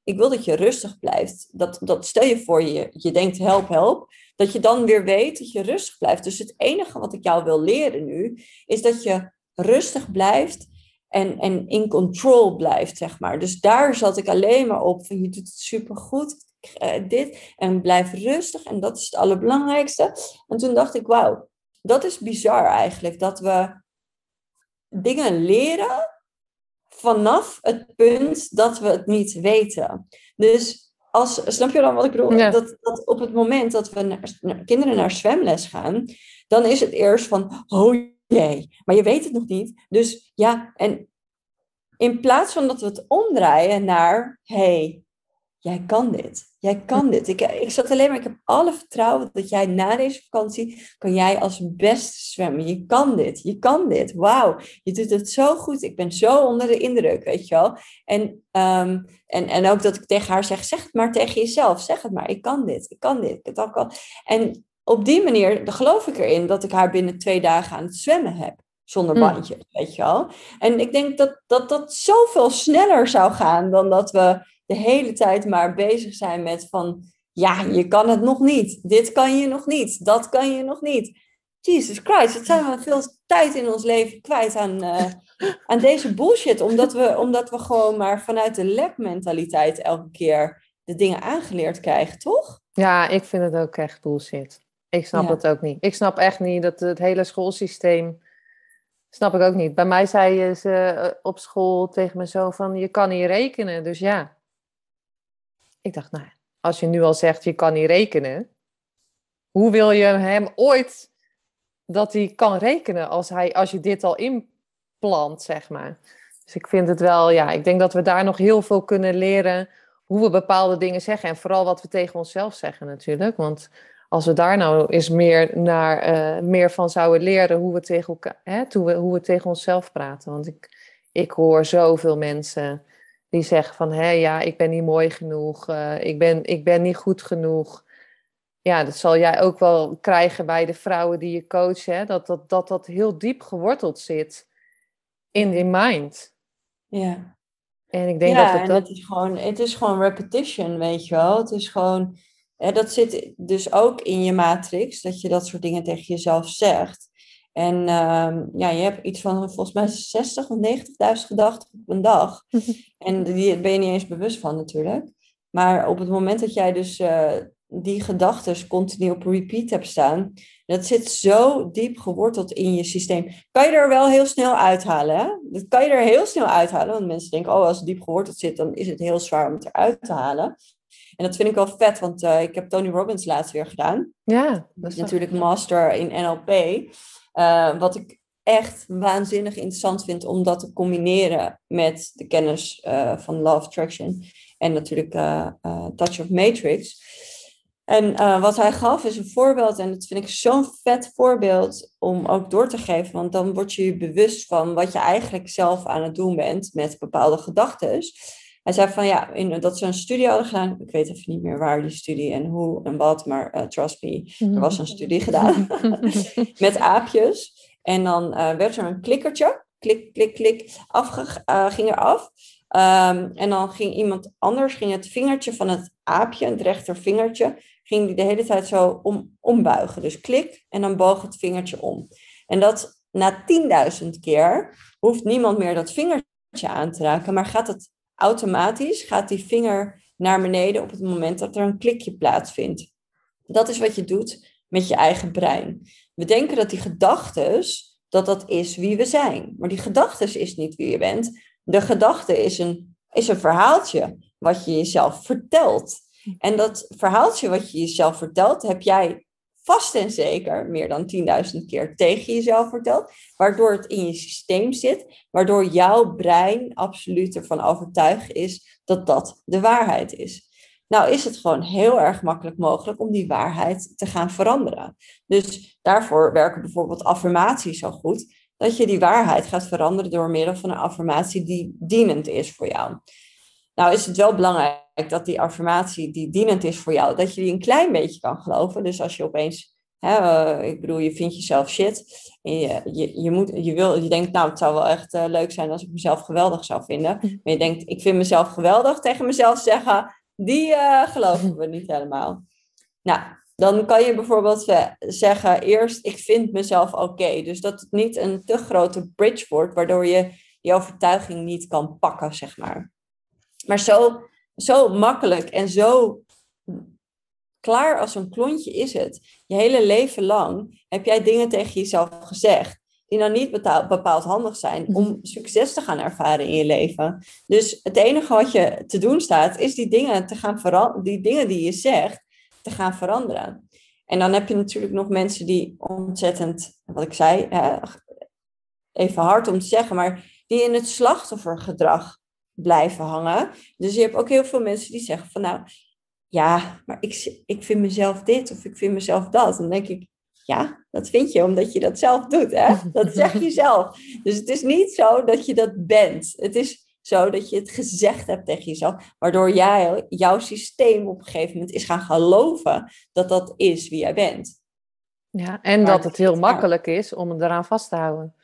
ik wil dat je rustig blijft. Dat, dat stel je voor je, je denkt help, help, dat je dan weer weet dat je rustig blijft. Dus het enige wat ik jou wil leren nu, is dat je rustig blijft en, en in control blijft, zeg maar. Dus daar zat ik alleen maar op van je doet het supergoed, dit, en blijf rustig en dat is het allerbelangrijkste. En toen dacht ik, wauw, dat is bizar eigenlijk, dat we dingen leren vanaf het punt dat we het niet weten. Dus als, snap je dan wat ik bedoel? Ja. Dat, dat op het moment dat we naar, naar- kinderen naar zwemles gaan, dan is het eerst van, oh jee, maar je weet het nog niet. Dus ja, en in plaats van dat we het omdraaien naar, hey, jij kan dit. Jij kan dit. Ik, ik zat alleen maar, ik heb alle vertrouwen dat jij na deze vakantie, kan jij als beste zwemmen. Je kan dit, je kan dit. Wauw, je doet het zo goed. Ik ben zo onder de indruk, weet je wel. En, ehm, en, en ook dat ik tegen haar zeg, zeg het maar tegen jezelf. Zeg het maar, ik kan dit, ik kan dit. Ik al. En op die manier dan geloof ik erin dat ik haar binnen twee dagen aan het zwemmen heb. Zonder Hmm. bandjes, weet je wel. En ik denk dat, dat dat zoveel sneller zou gaan dan dat we de hele tijd maar bezig zijn met van... Ja, je kan het nog niet. Dit kan je nog niet. Dat kan je nog niet. Jesus Christ, wat zijn we veel tijd in ons leven kwijt aan, eh, aan deze bullshit. Omdat we, omdat we gewoon maar vanuit de lekmentaliteit elke keer de dingen aangeleerd krijgen, toch? Ja, ik vind het ook echt bullshit. Ik snap Ja. het ook niet. Ik snap echt niet dat het hele schoolsysteem. Snap ik ook niet. Bij mij zei ze eh, op school tegen me zo van: je kan niet rekenen. Dus ja. Ik dacht, nou, als je nu al zegt je kan niet rekenen, hoe wil je hem ooit dat hij kan rekenen als, hij, als je dit al inplant, zeg maar. Dus ik vind het wel, ja, ik denk dat we daar nog heel veel kunnen leren hoe we bepaalde dingen zeggen. En vooral wat we tegen onszelf zeggen natuurlijk. Want als we daar nou eens meer, naar, eh, meer van zouden leren hoe we, tegen elkaar, hè, hoe, we, hoe we tegen onszelf praten. Want ik, ik hoor zoveel mensen die zeggen van... hé, ja, ik ben niet mooi genoeg. eh, ik, ben, ik ben niet goed genoeg. Ja, dat zal jij ook wel krijgen bij de vrouwen die je coacht. Hè? Dat, dat, dat dat heel diep geworteld zit in die mind. Ja. En ik denk ja, dat en het dat... het is, gewoon, het is gewoon repetition, weet je wel. Het is gewoon, hè, dat zit dus ook in je matrix, dat je dat soort dingen tegen jezelf zegt. En ehm, ja, je hebt iets van volgens mij 60 of 90.000 gedachten op een dag. En die ben je niet eens bewust van natuurlijk. Maar op het moment dat jij dus eh, die gedachten continu op repeat hebt staan, dat zit zo diep geworteld in je systeem. Kan je er wel heel snel uithalen. Hè? Dat kan je er heel snel uithalen. Want mensen denken, oh, als het diep geworteld zit, dan is het heel zwaar om het eruit te halen. En dat vind ik wel vet, want eh, ik heb Tony Robbins laatst weer gedaan. Ja, dat is natuurlijk master in NLP. Eh, wat ik echt waanzinnig interessant vind om dat te combineren met de kennis eh, van Law of Attraction. En natuurlijk Touch of Matrix. En wat hij gaf is een voorbeeld, en dat vind ik zo'n vet voorbeeld om ook door te geven, want dan word je je bewust van wat je eigenlijk zelf aan het doen bent met bepaalde gedachten. Hij zei van ja, in, dat ze een studie hadden gedaan. Ik weet even niet meer waar die studie en hoe en wat, maar uh, trust me, er was een studie gedaan met aapjes. En dan uh, werd er een klikkertje, klik, klik, klik, afge, uh, ging er af. Um, en dan ging iemand anders, ging het vingertje van het aapje, het rechtervingertje, ging die de hele tijd zo om, ombuigen. Dus klik en dan boog het vingertje om. En dat na 10.000 keer hoeft niemand meer dat vingertje aan te raken, maar gaat het automatisch gaat die vinger naar beneden op het moment dat er een klikje plaatsvindt. Dat is wat je doet met je eigen brein. We denken dat die gedachten, dat dat is wie we zijn. Maar die gedachten is niet wie je bent. De gedachte is een, is een verhaaltje wat je jezelf vertelt. En dat verhaaltje wat je jezelf vertelt, heb jij vast en zeker meer dan 10.000 keer tegen jezelf vertelt, waardoor het in je systeem zit, waardoor jouw brein absoluut ervan overtuigd is dat dat de waarheid is. Nou is het gewoon heel erg makkelijk mogelijk om die waarheid te gaan veranderen. Dus daarvoor werken bijvoorbeeld affirmaties zo goed, dat je die waarheid gaat veranderen door middel van een affirmatie die dienend is voor jou. Nou is het wel belangrijk dat die affirmatie die dienend is voor jou, dat je die een klein beetje kan geloven. Dus als je opeens, hè, uh, ik bedoel, je vindt jezelf shit en je, je, je, moet, je, wil, je denkt, nou, het zou wel echt uh, leuk zijn als ik mezelf geweldig zou vinden. Mhm. Maar je denkt, ik vind mezelf geweldig, tegen mezelf zeggen, die uh, geloven we niet helemaal. Nou, dan kan je bijvoorbeeld zeggen, eerst, ik vind mezelf oké. Dus dat het niet een te grote bridge wordt, waardoor je je overtuiging niet kan pakken, zeg maar. Maar zo, zo makkelijk en zo klaar als een klontje is het. Je hele leven lang heb jij dingen tegen jezelf gezegd die nou niet bepaald handig zijn om mhm. succes te gaan ervaren in je leven. Dus het enige wat je te doen staat, is die dingen, te gaan veranderen, die dingen die je zegt, te gaan veranderen. En dan heb je natuurlijk nog mensen die ontzettend, wat ik zei, even hard om te zeggen, maar die in het slachtoffergedrag blijven hangen. Dus je hebt ook heel veel mensen die zeggen van nou, ja, maar ik, ik vind mezelf dit of ik vind mezelf dat. Dan denk ik, ja, dat vind je omdat je dat zelf doet. Hè? Dat zeg je zelf. Dus het is niet zo dat je dat bent. Het is zo dat je het gezegd hebt tegen jezelf, waardoor jij, jouw systeem op een gegeven moment is gaan geloven dat dat is wie jij bent. Ja, en dat het heel makkelijk is om het eraan vast te houden.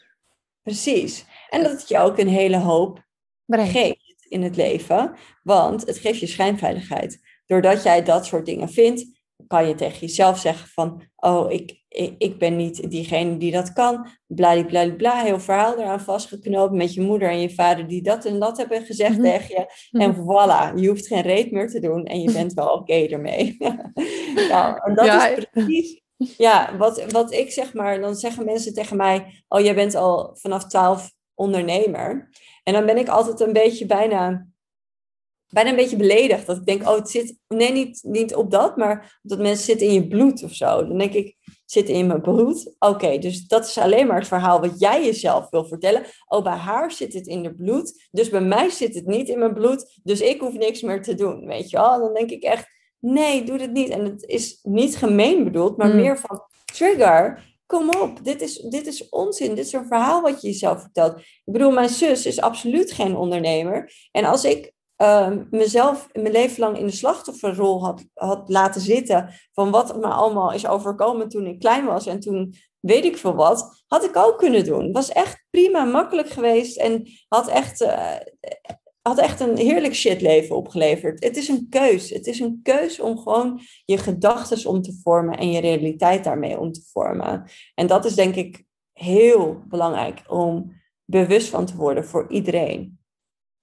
Precies. En dat het je ook een hele hoop geeft in het leven, want het geeft je schijnveiligheid. Doordat jij dat soort dingen vindt, kan je tegen jezelf zeggen van, oh, ik, ik, ik ben niet diegene die dat kan, bladibladibla, heel verhaal eraan vastgeknoopt met je moeder en je vader die dat en dat hebben gezegd mhm. tegen je. Mhm. En voilà, je hoeft geen reet meer te doen en je bent wel oké ermee. nou, en dat is precies ja, wat, wat ik zeg maar, dan zeggen mensen tegen mij, oh, jij bent al vanaf twaalf ondernemer. En dan ben ik altijd een beetje bijna, bijna een beetje beledigd. Dat ik denk, oh, het zit, nee, niet, niet op dat, maar dat mensen zitten in je bloed of zo. Dan denk ik, zit in mijn bloed. Oké, dus dat is alleen maar het verhaal wat jij jezelf wil vertellen. Oh, bij haar zit het in het bloed. Dus bij mij zit het niet in mijn bloed. Dus ik hoef niks meer te doen. Weet je wel? Dan denk ik echt, nee, doe het niet. En het is niet gemeen bedoeld, maar mm. meer van trigger kom op, dit is, dit is onzin. Dit is een verhaal wat je jezelf vertelt. Ik bedoel, mijn zus is absoluut geen ondernemer. En als ik uh, mezelf mijn leven lang in de slachtofferrol had, had laten zitten van wat me allemaal is overkomen toen ik klein was en toen weet ik veel wat, had ik ook kunnen doen. Was echt prima, makkelijk geweest en had echt uh, had echt een heerlijk shitleven opgeleverd. Het is een keus. Het is een keus om gewoon je gedachten om te vormen en je realiteit daarmee om te vormen. En dat is denk ik heel belangrijk om bewust van te worden voor iedereen.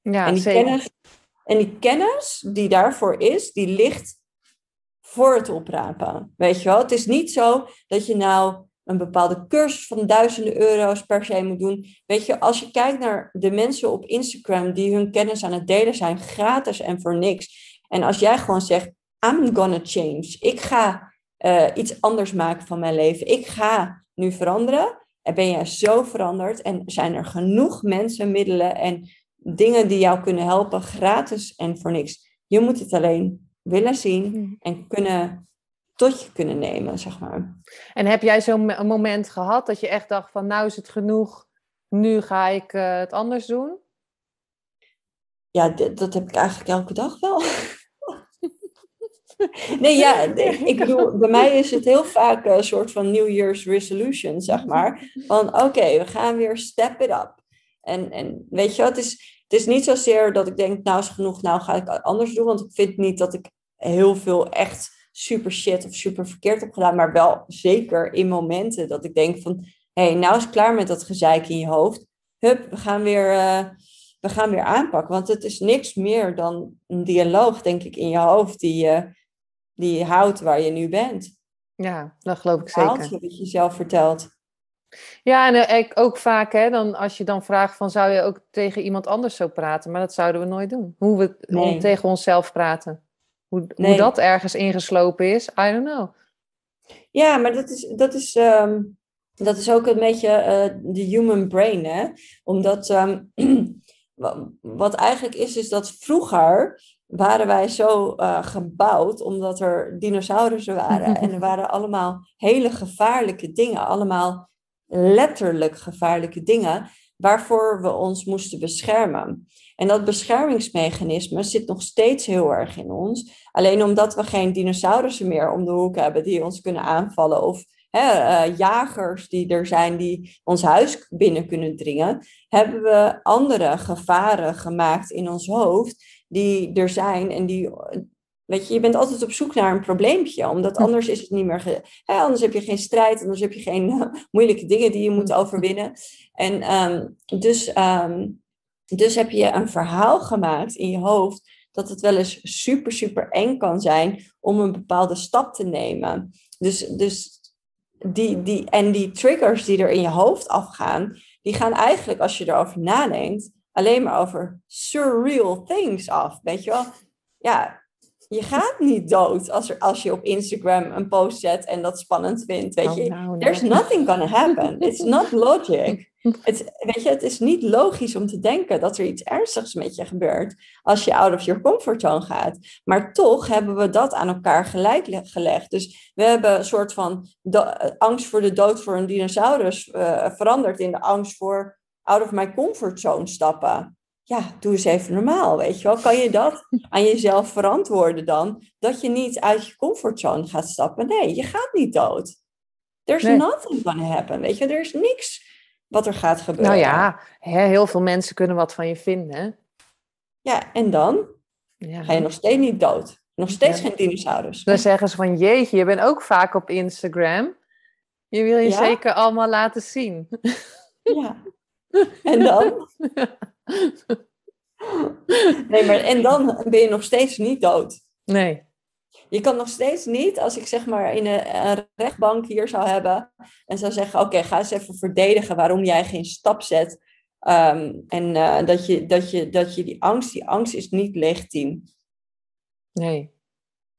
Ja, en die zeker. Kennis, en die kennis die daarvoor is, die ligt voor het oprapen. Weet je wel, het is niet zo dat je nou een bepaalde cursus van duizenden euro's per se moet doen. Weet je, als je kijkt naar de mensen op Instagram die hun kennis aan het delen zijn, gratis en voor niks. En als jij gewoon zegt, I'm gonna change. Ik ga uh, iets anders maken van mijn leven. Ik ga nu veranderen. En ben jij zo veranderd en zijn er genoeg mensen, middelen en dingen die jou kunnen helpen, gratis en voor niks. Je moet het alleen willen zien Hmm. en kunnen tot je kunnen nemen, zeg maar. En heb jij zo'n mo- moment gehad dat je echt dacht van nou is het genoeg, nu ga ik eh, het anders doen? Ja, dat heb ik eigenlijk elke dag wel. Nee, ja, nee, ik bedoel, bij mij is het heel vaak een soort van New Year's resolution, zeg maar. Van oké, we gaan weer step it up. En, en weet je, het is, het is niet zozeer dat ik denk, nou is genoeg, nou ga ik anders doen. Want ik vind niet dat ik heel veel echt super shit of super verkeerd heb gedaan. Maar wel zeker in momenten dat ik denk van, hé, hey, nou is klaar met dat gezeik in je hoofd. Hup, we gaan weer... eh, we gaan weer aanpakken. Want het is niks meer dan een dialoog, denk ik, in je hoofd die je, die je houdt waar je nu bent. Ja, dat geloof ik zeker. wat je jezelf vertelt. Ja, en eh, ik ook vaak, hè, dan, als je dan vraagt van zou je ook tegen iemand anders zo praten? Maar dat zouden we nooit doen. Hoe we Nee. tegen onszelf praten. Hoe, dat ergens ingeslopen is, I don't know. Ja, maar dat is, dat is, ehm, dat is ook een beetje eh, de human brain, hè? Omdat ehm, wa- wat eigenlijk is, is dat vroeger waren wij zo eh, gebouwd omdat er dinosaurussen waren. en er waren allemaal hele gevaarlijke dingen, allemaal letterlijk gevaarlijke dingen, waarvoor we ons moesten beschermen. En dat beschermingsmechanisme zit nog steeds heel erg in ons. Alleen omdat we geen dinosaurussen meer om de hoek hebben die ons kunnen aanvallen. Of hè, eh, jagers die er zijn die ons huis binnen kunnen dringen. Hebben we andere gevaren gemaakt in ons hoofd die er zijn. En die, weet je, je bent altijd op zoek naar een probleempje. Omdat anders is het niet meer... Ge- hè, anders heb je geen strijd. Anders heb je geen moeilijke dingen die je moet overwinnen. En ehm, dus... ehm, dus heb je een verhaal gemaakt in je hoofd dat het wel eens super, super eng kan zijn om een bepaalde stap te nemen. Dus, dus die, die, en die triggers die er in je hoofd afgaan, die gaan eigenlijk, als je erover nadenkt, alleen maar over surreal things af. Weet je wel? Ja, je gaat niet dood als, er, als je op Instagram een post zet en dat spannend vindt. Weet Nou, je, nou, nou. there's nothing gonna happen. It's not logic. Het, weet je, het is niet logisch om te denken dat er iets ernstigs met je gebeurt als je out of your comfortzone gaat. Maar toch hebben we dat aan elkaar gelijk le- gelegd. Dus we hebben een soort van angst voor de dood voor een dinosaurus eh, veranderd in de angst voor out of my comfortzone stappen. Ja, doe eens even normaal, weet je wel. Kan je dat aan jezelf verantwoorden dan? Dat je niet uit je comfortzone gaat stappen? Nee, je gaat niet dood. There's Nee. nothing gonna happen, weet je. Er is niks wat er gaat gebeuren. Nou ja, hè, heel veel mensen kunnen wat van je vinden. hè. Ja, en dan Ja. ga je nog steeds niet dood. Nog steeds Ja. geen dinosaurus. Dan zeggen ze van jeetje, je bent ook vaak op Instagram. Je wil je Ja? zeker allemaal laten zien. Ja. En dan? Nee, maar en dan ben je nog steeds niet dood. Nee. Je kan nog steeds niet, als ik zeg maar in een, een rechtbank hier zou hebben en zou zeggen, oké, ga eens even verdedigen waarom jij geen stap zet. Ehm, en eh, dat, je, dat, je, dat je die angst, die angst is niet legitiem. Nee.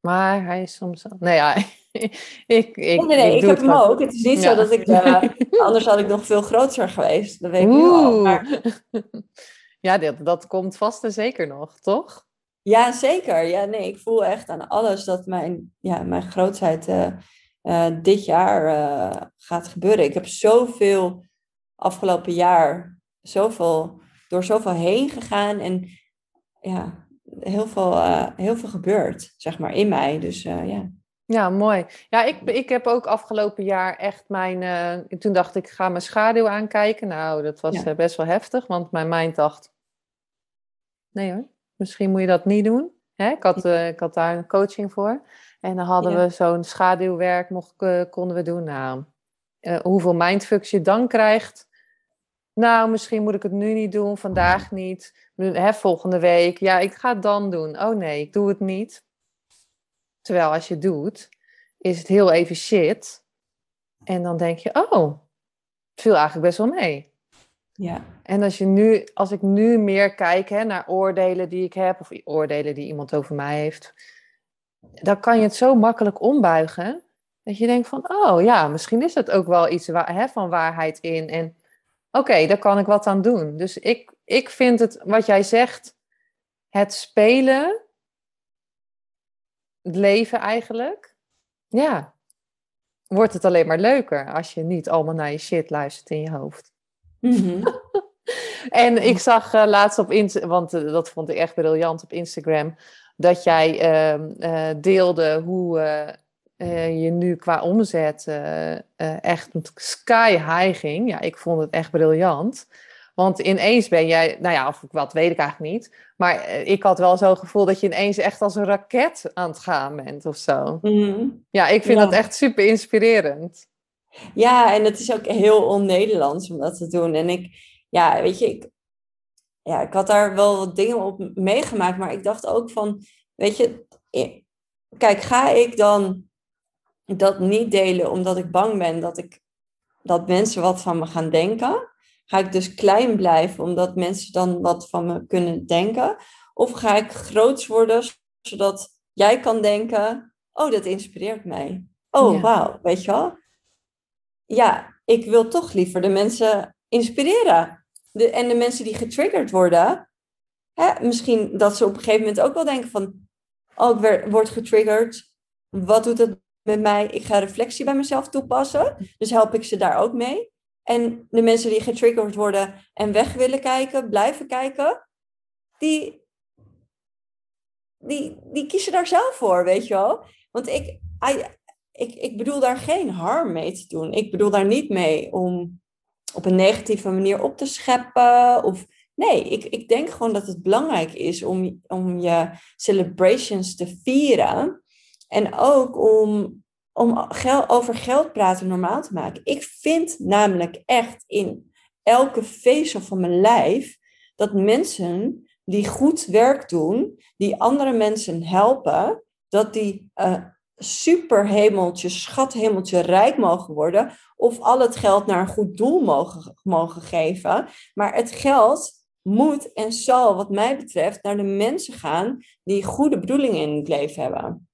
Maar hij is soms... Nee ja, ik, ik, Nee, nee, nee, ik heb het hem ook. Het is niet Ja. zo dat ik, eh, anders had ik nog veel groter geweest. Dat weet ik nu al. Oeh. Maar, Ja, dat, dat komt vast en zeker nog, toch? ja, zeker. Ja, nee, ik voel echt aan alles dat mijn, ja, mijn grootheid eh, eh, dit jaar eh, gaat gebeuren. Ik heb zoveel afgelopen jaar, zoveel, door zoveel heen gegaan en ja, heel veel, heel veel gebeurd, zeg maar, in mij. Dus ja. Ja, mooi. Ja, ik, ik heb ook afgelopen jaar echt mijn... eh, toen dacht ik, ga mijn schaduw aankijken. Nou, dat was Ja. eh, best wel heftig, want mijn mind dacht... Nee hoor, misschien moet je dat niet doen. Hè? Ik, had, eh, ik had daar een coaching voor. En dan hadden Ja. we zo'n schaduwwerk, mocht, konden we doen. Nou, hoeveel mindfucks je dan krijgt... Nou, misschien moet ik het nu niet doen, vandaag niet. Hè, volgende week. Ja, ik ga het dan doen. Oh nee, ik doe het niet. Terwijl als je het doet, is het heel even shit. En dan denk je, oh, het viel eigenlijk best wel mee. ja. En als, je nu, als ik nu meer kijk hè, naar oordelen die ik heb, of oordelen die iemand over mij heeft, dan kan je het zo makkelijk ombuigen. Dat je denkt van, oh ja, misschien is het ook wel iets hè, van waarheid in. En oké, daar kan ik wat aan doen. Dus ik, ik vind het, wat jij zegt, het spelen het leven eigenlijk, ja, wordt het alleen maar leuker als je niet allemaal naar je shit luistert in je hoofd. Mhm. En ik zag uh, laatst op Instagram, want uh, dat vond ik echt briljant op Instagram, dat jij uh, deelde hoe je nu qua omzet echt sky high ging. Ja, ik vond het echt briljant. Want ineens ben jij, nou ja, of wat weet ik eigenlijk niet. Maar ik had wel zo'n gevoel dat je ineens echt als een raket aan het gaan bent of zo. Mhm. Ja, ik vind Ja. dat echt super inspirerend. Ja, en het is ook heel on-Nederlands om dat te doen. En ik, ja, weet je, ik, ja, ik had daar wel wat dingen op meegemaakt, maar ik dacht ook van, weet je, kijk, ga ik dan dat niet delen omdat ik bang ben dat ik dat mensen wat van me gaan denken? Ga ik dus klein blijven omdat mensen dan wat van me kunnen denken? Of ga ik groots worden zodat jij kan denken, oh, dat inspireert mij. Oh, Ja. wauw, weet je wel? ja, ik wil toch liever de mensen inspireren. De, en de mensen die getriggerd worden, hè, misschien dat ze op een gegeven moment ook wel denken van, oh, ik word getriggerd. Wat doet het met mij? Ik ga reflectie bij mezelf toepassen. Dus help ik ze daar ook mee. En de mensen die getriggerd worden en weg willen kijken, blijven kijken, die, die, die kiezen daar zelf voor, weet je wel. Want ik, ik, ik bedoel daar geen harm mee te doen. Ik bedoel daar niet mee om op een negatieve manier op te scheppen. Of, nee, ik, ik denk gewoon dat het belangrijk is om, om je celebrations te vieren. En ook om, om over geld praten normaal te maken. Ik vind namelijk echt in elke vezel van mijn lijf dat mensen die goed werk doen, die andere mensen helpen, dat die eh, superhemeltje, schathemeltje rijk mogen worden. Of al het geld naar een goed doel mogen, mogen geven. Maar het geld moet en zal, wat mij betreft, naar de mensen gaan die goede bedoelingen in het leven hebben.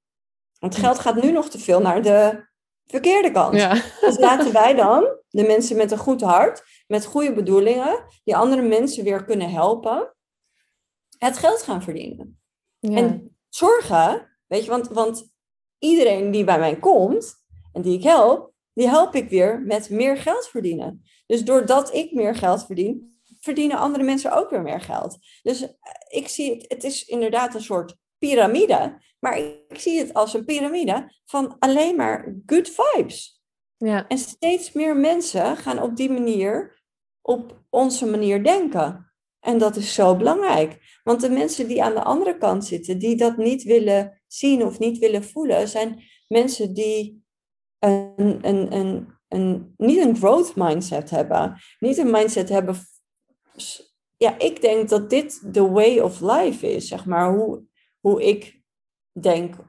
Want geld gaat nu nog te veel naar de verkeerde kant. Ja. Dus laten wij dan, de mensen met een goed hart, met goede bedoelingen, die andere mensen weer kunnen helpen, het geld gaan verdienen. Ja. En zorgen, weet je, want, want iedereen die bij mij komt en die ik help, die help ik weer met meer geld verdienen. Dus doordat ik meer geld verdien, verdienen andere mensen ook weer meer geld. Dus ik zie het, het is inderdaad een soort piramide, maar ik, zie het als een piramide van alleen maar good vibes. ja. En steeds meer mensen gaan op die manier, op onze manier denken. En dat is zo belangrijk. Want de mensen die aan de andere kant zitten, die dat niet willen zien of niet willen voelen, zijn mensen die een, een, een, een, niet een growth mindset hebben. Niet een mindset hebben. Ja, ik denk dat dit de way of life is, zeg maar. Hoe, hoe ik denk, 80%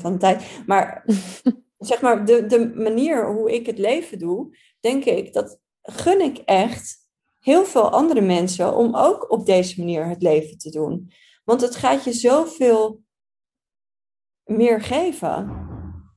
van de tijd. Maar zeg maar, de, de manier hoe ik het leven doe, denk ik, dat gun ik echt heel veel andere mensen om ook op deze manier het leven te doen. Want het gaat je zoveel meer geven.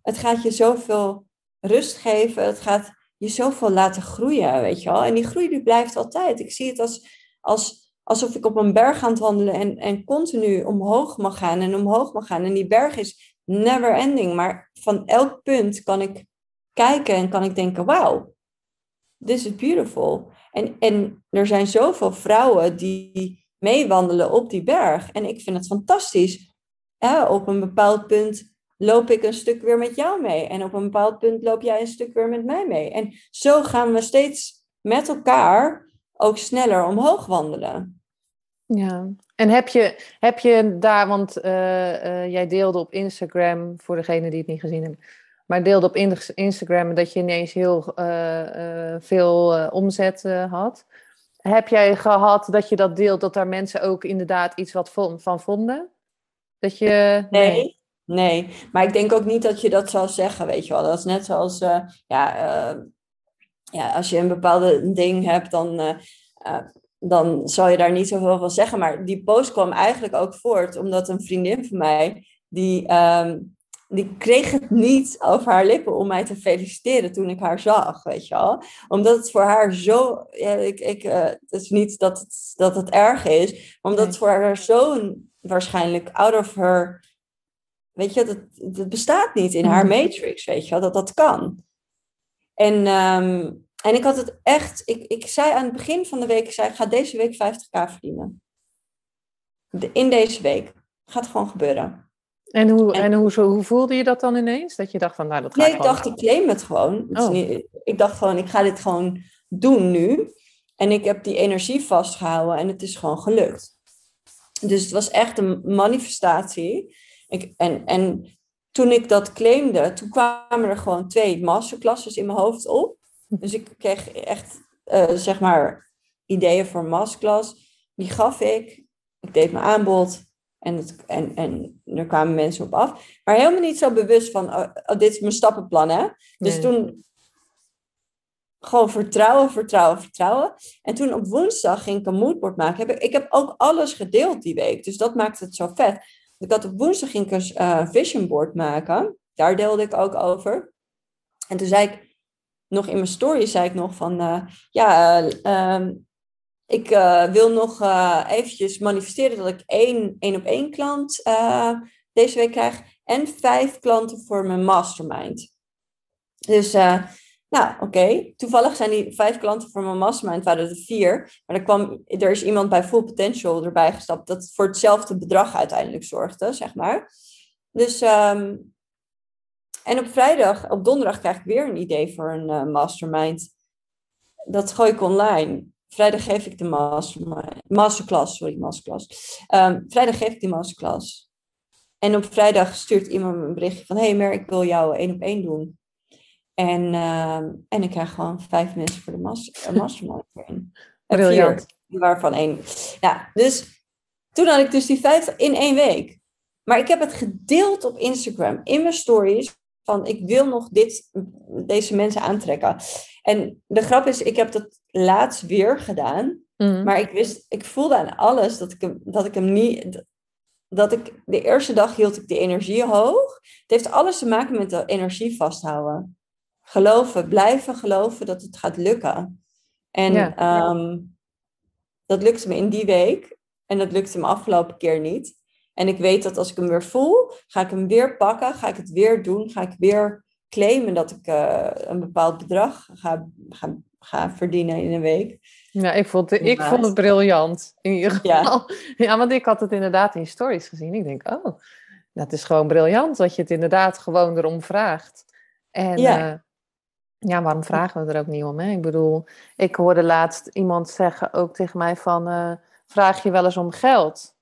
Het gaat je zoveel rust geven. Het gaat je zoveel laten groeien, weet je wel. En die groei die blijft altijd. Ik zie het als, als, alsof ik op een berg aan het wandelen en, en continu omhoog mag gaan en omhoog mag gaan. En die berg is never ending. Maar van elk punt kan ik kijken en kan ik denken, wauw, this is beautiful. En, en er zijn zoveel vrouwen die meewandelen op die berg. En ik vind het fantastisch. Ja, op een bepaald punt loop ik een stuk weer met jou mee. En op een bepaald punt loop jij een stuk weer met mij mee. En zo gaan we steeds met elkaar ook sneller omhoog wandelen. Ja, en heb je, heb je daar, want uh, uh, jij deelde op Instagram, voor degene die het niet gezien hebben, maar deelde op Instagram dat je ineens heel uh, veel omzet had. Heb jij gehad dat je dat deelt, dat daar mensen ook inderdaad iets wat van vonden? Dat je. Nee. nee. Nee, maar ik denk ook niet dat je dat zou zeggen, weet je wel. Dat is net zoals, ja, ja, als je een bepaalde ding hebt, dan dan zal je daar niet zoveel van zeggen. Maar die post kwam eigenlijk ook voort omdat een vriendin van mij, die, um, die kreeg het niet over haar lippen om mij te feliciteren toen ik haar zag, weet je wel. Omdat het voor haar zo, ja, ik, ik, uh, het is niet dat het, dat het erg is, omdat nee. het voor haar zo waarschijnlijk out of her weet je, dat, dat bestaat niet in haar matrix, weet je wel, dat dat kan. En, ehm, en ik had het echt, ik, ik zei aan het begin van de week, ik zei, ik ga deze week 50k verdienen. in deze week. Gaat gewoon gebeuren. En, hoe, en, hoe, hoe voelde je dat dan ineens? Dat je dacht van, nou, dat ga nee, ik dacht, ik claim het gewoon. Oh. niet, ik dacht gewoon, ik ga dit gewoon doen nu. En ik heb die energie vastgehouden en het is gewoon gelukt. Dus het was echt een manifestatie. Ik, en, en toen ik dat claimde, toen kwamen er gewoon twee masterclasses in mijn hoofd op. Dus ik kreeg echt, uh, zeg maar, ideeën voor een masterclass. Die gaf ik. Ik deed mijn aanbod. En, het, en, en er kwamen mensen op af. Maar helemaal niet zo bewust van, oh, oh dit is mijn stappenplan, hè. Dus toen gewoon vertrouwen, vertrouwen, vertrouwen. En toen op woensdag ging ik een moodboard maken. Ik heb ook alles gedeeld die week. Dus dat maakt het zo vet. Ik had op woensdag ging ik een uh, vision board maken. Daar deelde ik ook over. En toen zei ik nog in mijn story, zei ik nog van, uh, ja, uh, ik uh, wil nog eventjes manifesteren dat ik één, één op één klant deze week krijg. En vijf klanten voor mijn mastermind. Dus, nou oké. Toevallig zijn die vijf klanten voor mijn mastermind, waren er vier. Maar er, kwam, er is iemand bij Full Potential erbij gestapt dat voor hetzelfde bedrag uiteindelijk zorgde, zeg maar. Dus, um, en op vrijdag, op donderdag krijg ik weer een idee voor een mastermind. Dat gooi ik online. Vrijdag geef ik de master, masterclass, sorry, masterclass. Um, vrijdag geef ik die masterclass. En op vrijdag stuurt iemand me een berichtje van... hey Mer, ik wil jou één op één doen. En, uh, en ik krijg gewoon vijf mensen voor de master, mastermind. Briljant. Vier, waarvan één. Ja, dus toen had ik dus die vijf in één week. Maar ik heb het gedeeld op Instagram, in mijn stories van ik wil nog dit, deze mensen aantrekken. En de grap is, ik heb dat laatst weer gedaan. Mhm. Maar ik wist, ik voelde aan alles dat ik hem, dat ik hem niet. Dat ik de eerste dag hield ik de energie hoog. Het heeft alles te maken met de energie vasthouden. Geloven, blijven geloven dat het gaat lukken. En ehm, dat lukte me in die week. En dat lukte me afgelopen keer niet. En ik weet dat als ik hem weer voel, ga ik hem weer pakken, ga ik het weer doen, ga ik weer claimen dat ik uh, een bepaald bedrag ga, ga, ga verdienen in een week. Ja, ik vond, het, ik vond het briljant. In ieder geval. Ja. ja, want ik had het inderdaad in stories gezien. Ik denk, oh, dat is gewoon briljant dat je het inderdaad gewoon erom vraagt. En ja. Uh, ja, waarom vragen we er ook niet om? Hè? Ik bedoel, ik hoorde laatst iemand zeggen ook tegen mij van, uh, vraag je wel eens om geld?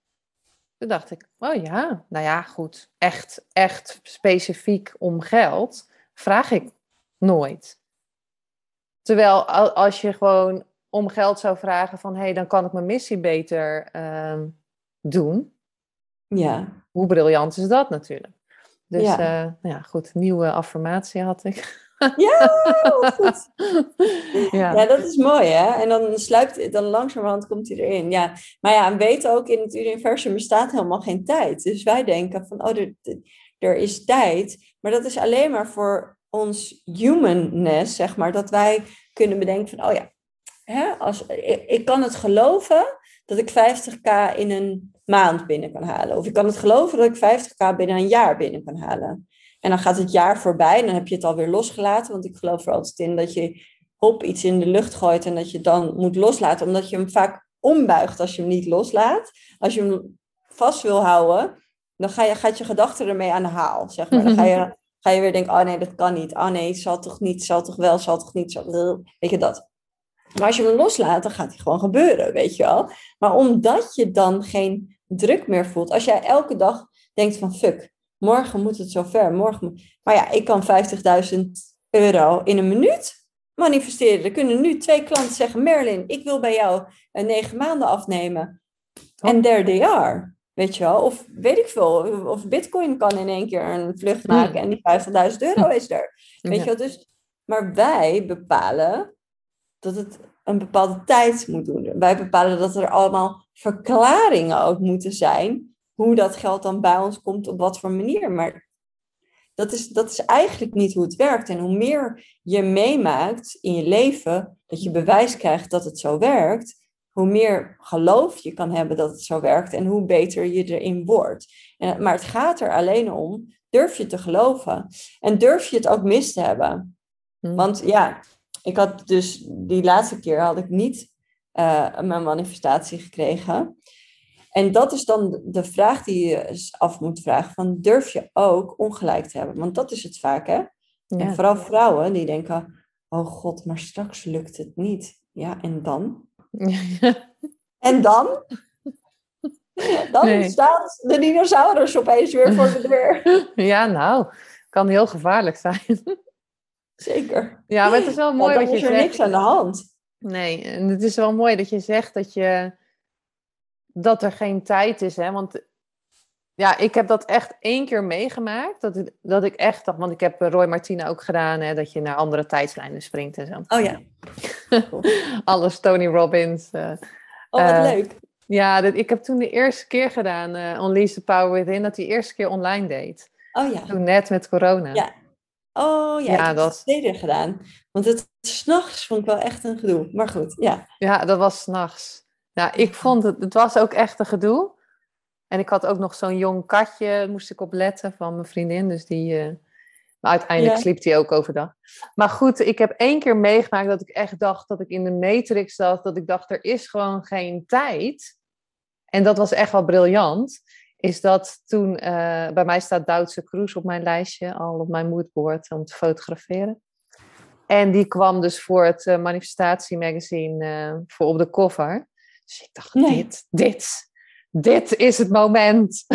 Toen dacht ik, oh ja, nou ja, goed. Echt, echt specifiek om geld vraag ik nooit. Terwijl als je gewoon om geld zou vragen van, hé, hey, dan kan ik mijn missie beter uh, doen. Ja. Hoe briljant is dat natuurlijk? Dus ja, uh, nou ja goed, nieuwe affirmatie had ik. Ja, goed. ja. ja, dat is mooi hè. En dan sluipt, dan langzamerhand komt hij erin. Ja, maar ja, en weet ook, in het universum bestaat helemaal geen tijd. Dus wij denken van, oh, er, er is tijd. Maar dat is alleen maar voor ons humanness, zeg maar. Dat wij kunnen bedenken van, oh ja, hè, als, ik, ik kan het geloven dat ik 50k in een maand binnen kan halen. Of ik kan het geloven dat ik 50k binnen een jaar binnen kan halen. En dan gaat het jaar voorbij en dan heb je het alweer losgelaten. Want ik geloof er altijd in dat je hop iets in de lucht gooit en dat je dan moet loslaten. Omdat je hem vaak ombuigt als je hem niet loslaat. Als je hem vast wil houden, dan ga je, gaat je gedachten ermee aan de haal. Zeg maar. Dan ga je, ga je weer denken, oh nee, dat kan niet. Oh nee, zal toch niet, zal toch wel, zal toch niet. Zal... Weet je dat. Maar als je hem loslaat, dan gaat hij gewoon gebeuren, weet je wel. Maar omdat je dan geen druk meer voelt. Als jij elke dag denkt van fuck, morgen moet het zover. Morgen Maar ja, ik kan 50.000 euro in een minuut manifesteren. Er kunnen nu twee klanten zeggen, Merlin, ik wil bij jou een negen maanden afnemen. En oh. there they are. Weet je wel? Of weet ik veel. Of Bitcoin kan in één keer een vlucht hmm. maken en die 50.000 euro is er. Weet je wel? Dus, maar wij bepalen dat het een bepaalde tijd moet doen. Wij bepalen dat er allemaal verklaringen ook moeten zijn hoe dat geld dan bij ons komt, op wat voor manier. Maar dat is, dat is eigenlijk niet hoe het werkt. En hoe meer je meemaakt in je leven, dat je bewijs krijgt dat het zo werkt, hoe meer geloof je kan hebben dat het zo werkt en hoe beter je erin wordt. En, maar het gaat er alleen om, durf je te geloven en durf je het ook mis te hebben. Hm. Want ja, ik had dus die laatste keer had ik niet uh, mijn manifestatie gekregen. En dat is dan de vraag die je af moet vragen: van durf je ook ongelijk te hebben? Want dat is het vaak, hè? En vooral vrouwen die denken: oh god, maar straks lukt het niet. Ja, en dan? en dan? Dan staat de dinosaurus opeens weer voor de deur. Ja, nou, kan heel gevaarlijk zijn. Zeker. Ja, maar het is wel mooi wat je zegt. er is niks aan de hand. Nee, en het is wel mooi dat je zegt dat, je, dat er geen tijd is. Hè? Want ja, ik heb dat echt één keer meegemaakt. Dat ik, dat ik echt dacht, want ik heb Roy Martina ook gedaan, hè, dat je naar andere tijdslijnen springt en zo. Oh ja. Alles Tony Robbins. Uh, oh, wat uh, leuk. Ja, dat, ik heb toen de eerste keer gedaan, uh, Unleash the Power Within, dat hij de eerste keer online deed. Oh ja. Toen net met corona. Ja. Oh ja, ja dat heb het gedaan. Want het s'nachts vond ik wel echt een gedoe. Maar goed, ja. Ja, dat was s'nachts. Ja, ik vond het, het was ook echt een gedoe. En ik had ook nog zo'n jong katje, moest ik op letten van mijn vriendin. Dus die, uh, maar uiteindelijk sliep hij ook overdag. Maar goed, ik heb één keer meegemaakt dat ik echt dacht dat ik in de matrix zat. Dat ik dacht, er is gewoon geen tijd. En dat was echt wel briljant. Is dat toen, uh, bij mij staat Duitse Cruise op mijn lijstje, al op mijn moodboard om te fotograferen. En die kwam dus voor het uh, manifestatiemagazine voor op de cover. Dus ik dacht, dit, dit, dit is het moment.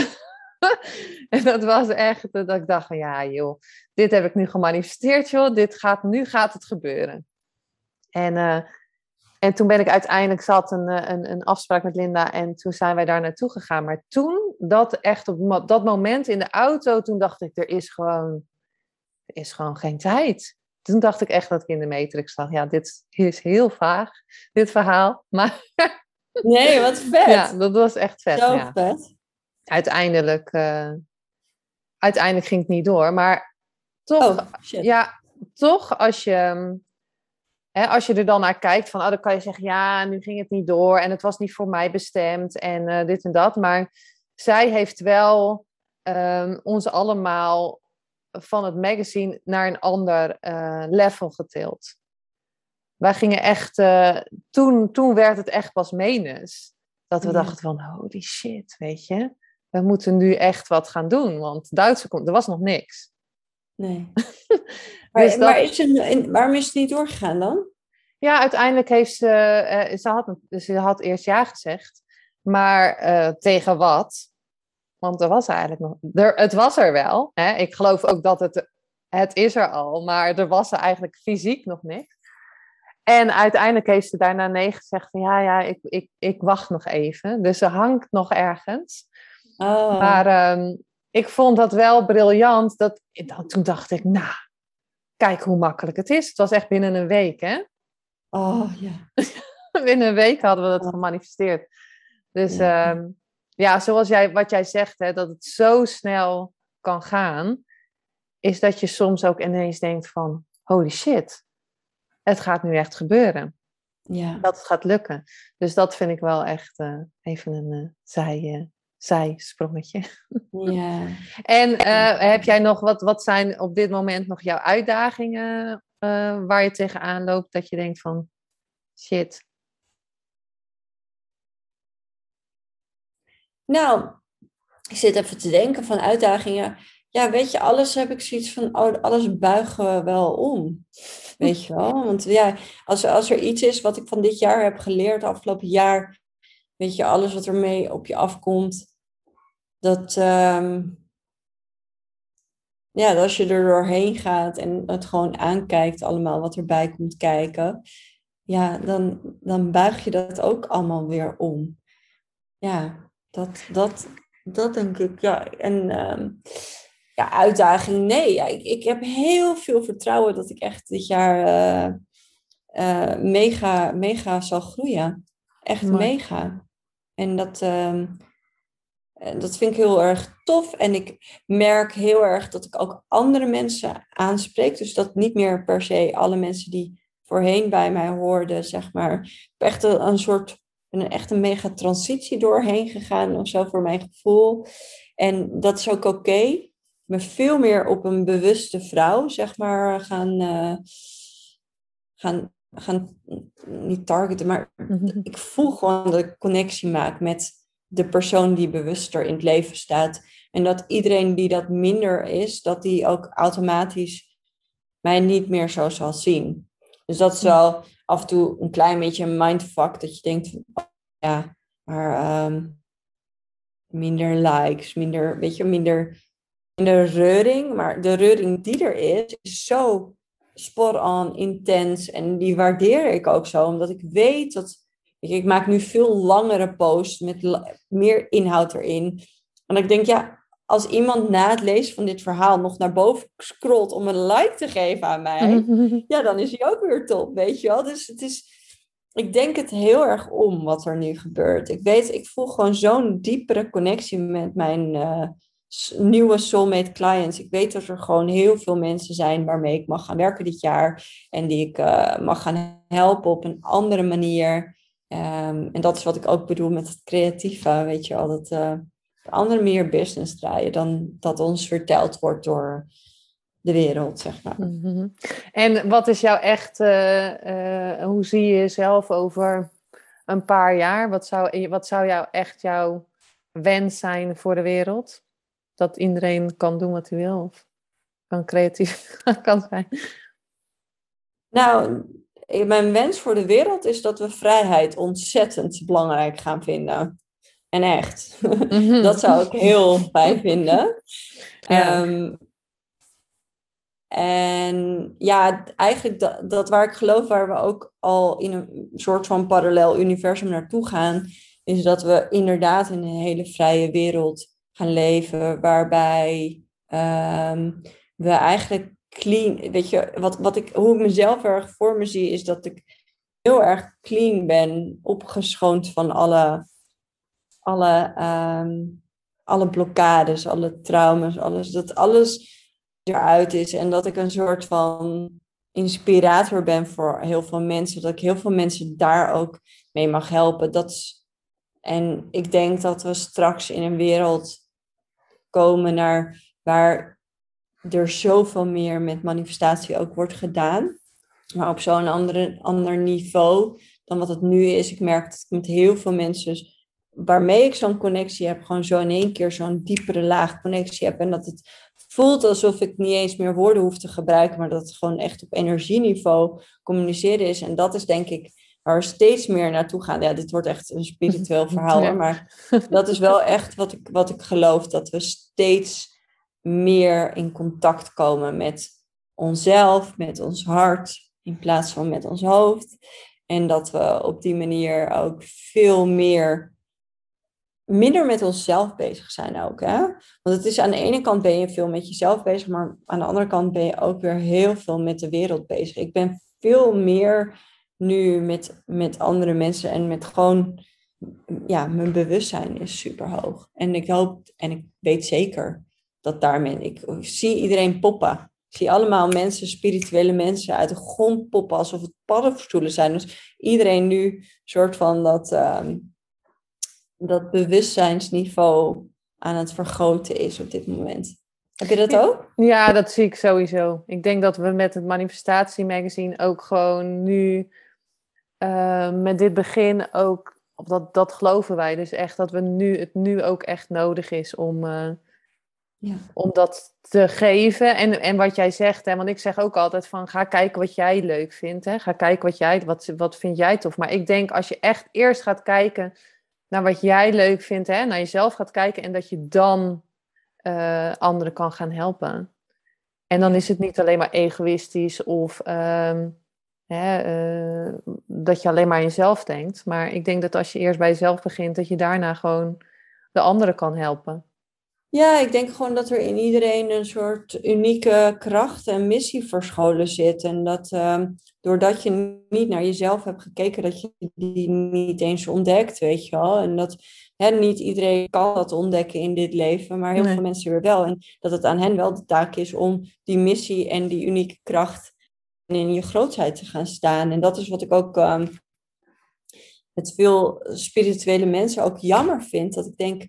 en dat was echt dat ik dacht van ja joh, dit heb ik nu gemanifesteerd joh, dit gaat, nu gaat het gebeuren. En, uh, en toen ben ik uiteindelijk zat een, eh, een, een afspraak met Linda en toen zijn wij daar naartoe gegaan. Maar toen, dat echt op dat moment in de auto, toen dacht ik er is gewoon, er is gewoon geen tijd. Toen dacht ik echt dat ik in de matrix zag. Ja, dit is heel vaag, dit verhaal. Maar Nee, wat vet. Ja, dat was echt vet. Zo ja. vet. Uiteindelijk, uh, uiteindelijk ging het niet door. Maar toch, oh, ja, toch als je, hè, als je er dan naar kijkt, van, oh, dan kan je zeggen, ja, nu ging het niet door en het was niet voor mij bestemd en uh, dit en dat. Maar zij heeft wel um, ons allemaal van het magazine naar een ander uh, level getild wij gingen echt, uh, toen, toen werd het echt pas menens. Dat we dachten van, holy shit, weet je. We moeten nu echt wat gaan doen, want Duitse komt, er was nog niks. Nee. maar, dus maar is het, waarom is het niet doorgegaan dan? Ja, uiteindelijk heeft ze, uh, ze, had, ze had eerst ja gezegd, maar uh, tegen wat? Want er was eigenlijk nog, er, het was er wel. Hè? Ik geloof ook dat het, het is er al, maar er was er eigenlijk fysiek nog niks. En uiteindelijk heeft ze daarna nee gezegd van ja, ja, ik, ik, ik wacht nog even. Dus ze hangt nog ergens. Oh. Maar um, ik vond dat wel briljant. Dat, dat, toen dacht ik, nou, kijk hoe makkelijk het is. Het was echt binnen een week, hè? Oh, ja. binnen een week hadden we dat gemanifesteerd. Dus ja, um, ja zoals jij, wat jij zegt, hè, dat het zo snel kan gaan, is dat je soms ook ineens denkt van, holy shit, het gaat nu echt gebeuren. Ja. Dat het gaat lukken. Dus dat vind ik wel echt uh, even een uh, zij, uh, zijsprongetje. Ja. en heb jij nog, wat, wat zijn op dit moment nog jouw uitdagingen waar je tegenaan loopt, dat je denkt van, shit. Nou, ik zit even te denken van uitdagingen ja, weet je, alles heb ik zoiets van, oh, alles buigen we wel om. Weet je wel? Want ja, als, als er iets is wat ik van dit jaar heb geleerd, afgelopen jaar, weet je, alles wat er mee op je afkomt, dat, um, ja, als je er doorheen gaat en het gewoon aankijkt, allemaal wat erbij komt kijken, ja, dan, dan buig je dat ook allemaal weer om. Ja, dat, dat, dat denk ik, ja. En um, ja, uitdaging, nee. Ja, ik, ik heb heel veel vertrouwen dat ik echt dit jaar uh, uh, mega, mega zal groeien. Echt mega. En dat, uh, dat vind ik heel erg tof. En ik merk heel erg dat ik ook andere mensen aanspreek. Dus dat niet meer per se alle mensen die voorheen bij mij hoorden, zeg maar. Echt een, een soort er echt een mega transitie doorheen gegaan of zo voor mijn gevoel. En dat is ook oké. Ik ben veel meer op een bewuste vrouw, zeg maar, gaan, uh, gaan, gaan niet targeten, maar mhm. ik voel gewoon dat ik connectie maak met de persoon die bewuster in het leven staat. En dat iedereen die dat minder is, dat die ook automatisch mij niet meer zo zal zien. Dus dat is wel af en toe een klein beetje een mindfuck. Dat je denkt, ja, maar ehm, minder likes, minder, weet je, minder, minder reuring. Maar de reuring die er is, is zo spot on, intens. En die waardeer ik ook zo, omdat ik weet dat... Ik maak nu veel langere posts met meer inhoud erin. En ik denk, ja, als iemand na het lezen van dit verhaal nog naar boven scrolt om een like te geven aan mij, ja, dan is hij ook weer top, weet je wel. Dus het is, ik denk het heel erg om wat er nu gebeurt. Ik weet, ik voel gewoon zo'n diepere connectie met mijn uh, nieuwe soulmate clients. Ik weet dat er gewoon heel veel mensen zijn waarmee ik mag gaan werken dit jaar en die ik uh, mag gaan helpen op een andere manier. Um, en dat is wat ik ook bedoel met het creatieve, weet je wel. Dat, uh, andere meer business draaien dan dat ons verteld wordt door de wereld, zeg maar. Mhm. En wat is jouw echt, uh, hoe zie je jezelf over een paar jaar? Wat zou, wat zou jou echt jouw wens zijn voor de wereld? Dat iedereen kan doen wat hij wil of kan creatief kan zijn? Nou, mijn wens voor de wereld is dat we vrijheid ontzettend belangrijk gaan vinden. En echt. Mhm. dat zou ik heel fijn vinden. Ehm, en ja, eigenlijk dat, dat waar ik geloof, waar we ook al in een soort van parallel universum naartoe gaan, is dat we inderdaad in een hele vrije wereld gaan leven, waarbij um, we eigenlijk clean, weet je, wat, wat ik, hoe ik mezelf erg voor me zie, is dat ik heel erg clean ben, opgeschoond van alle alle, um, alle blokkades, alle trauma's, alles, dat alles eruit is. En dat ik een soort van inspirator ben voor heel veel mensen. Dat ik heel veel mensen daar ook mee mag helpen. Dat en ik denk dat we straks in een wereld komen naar waar er zoveel meer met manifestatie ook wordt gedaan. Maar op zo'n andere, ander niveau dan wat het nu is. Ik merk dat ik met heel veel mensen waarmee ik zo'n connectie heb, gewoon zo in één keer zo'n diepere laag connectie heb. En dat het voelt alsof ik niet eens meer woorden hoef te gebruiken, maar dat het gewoon echt op energieniveau communiceren is. En dat is denk ik waar we steeds meer naartoe gaan. Ja, dit wordt echt een spiritueel verhaal, maar dat is wel echt wat ik, wat ik geloof, dat we steeds meer in contact komen met onszelf, met ons hart, in plaats van met ons hoofd. En dat we op die manier ook veel meer minder met onszelf bezig zijn ook. Hè? Want het is aan de ene kant ben je veel met jezelf bezig, maar aan de andere kant ben je ook weer heel veel met de wereld bezig. Ik ben veel meer nu met, met andere mensen en met gewoon, ja, mijn bewustzijn is super hoog. En ik hoop en ik weet zeker dat daarmee, ik zie iedereen poppen. Ik zie allemaal mensen, spirituele mensen uit de grond poppen alsof het paddenstoelen zijn. Dus iedereen nu soort van dat. Ehm, dat bewustzijnsniveau aan het vergroten is op dit moment. Heb je dat ook? Ja, dat zie ik sowieso. Ik denk dat we met het Manifestatie Magazine ook gewoon nu uh, met dit begin ook, of dat, dat geloven wij dus echt, dat we nu, het nu ook echt nodig is om, uh, ja. om dat te geven. En, en wat jij zegt, hè, want ik zeg ook altijd van ga kijken wat jij leuk vindt. Hè? Ga kijken wat jij, wat, wat vind jij tof. Maar ik denk als je echt eerst gaat kijken naar wat jij leuk vindt, hè, naar jezelf gaat kijken en dat je dan uh, anderen kan gaan helpen. En dan is het niet alleen maar egoïstisch of ehm, hè, uh, dat je alleen maar aan jezelf denkt. Maar ik denk dat als je eerst bij jezelf begint, dat je daarna gewoon de anderen kan helpen. Ja, ik denk gewoon dat er in iedereen een soort unieke kracht en missie verscholen zit. En dat uh, doordat je niet naar jezelf hebt gekeken, dat je die niet eens ontdekt, weet je wel. En dat hè, niet iedereen kan dat ontdekken in dit leven, maar heel veel mensen weer wel. En dat het aan hen wel de taak is om die missie en die unieke kracht in je grootheid te gaan staan. En dat is wat ik ook... Um, met veel spirituele mensen ook jammer vind. Dat ik denk,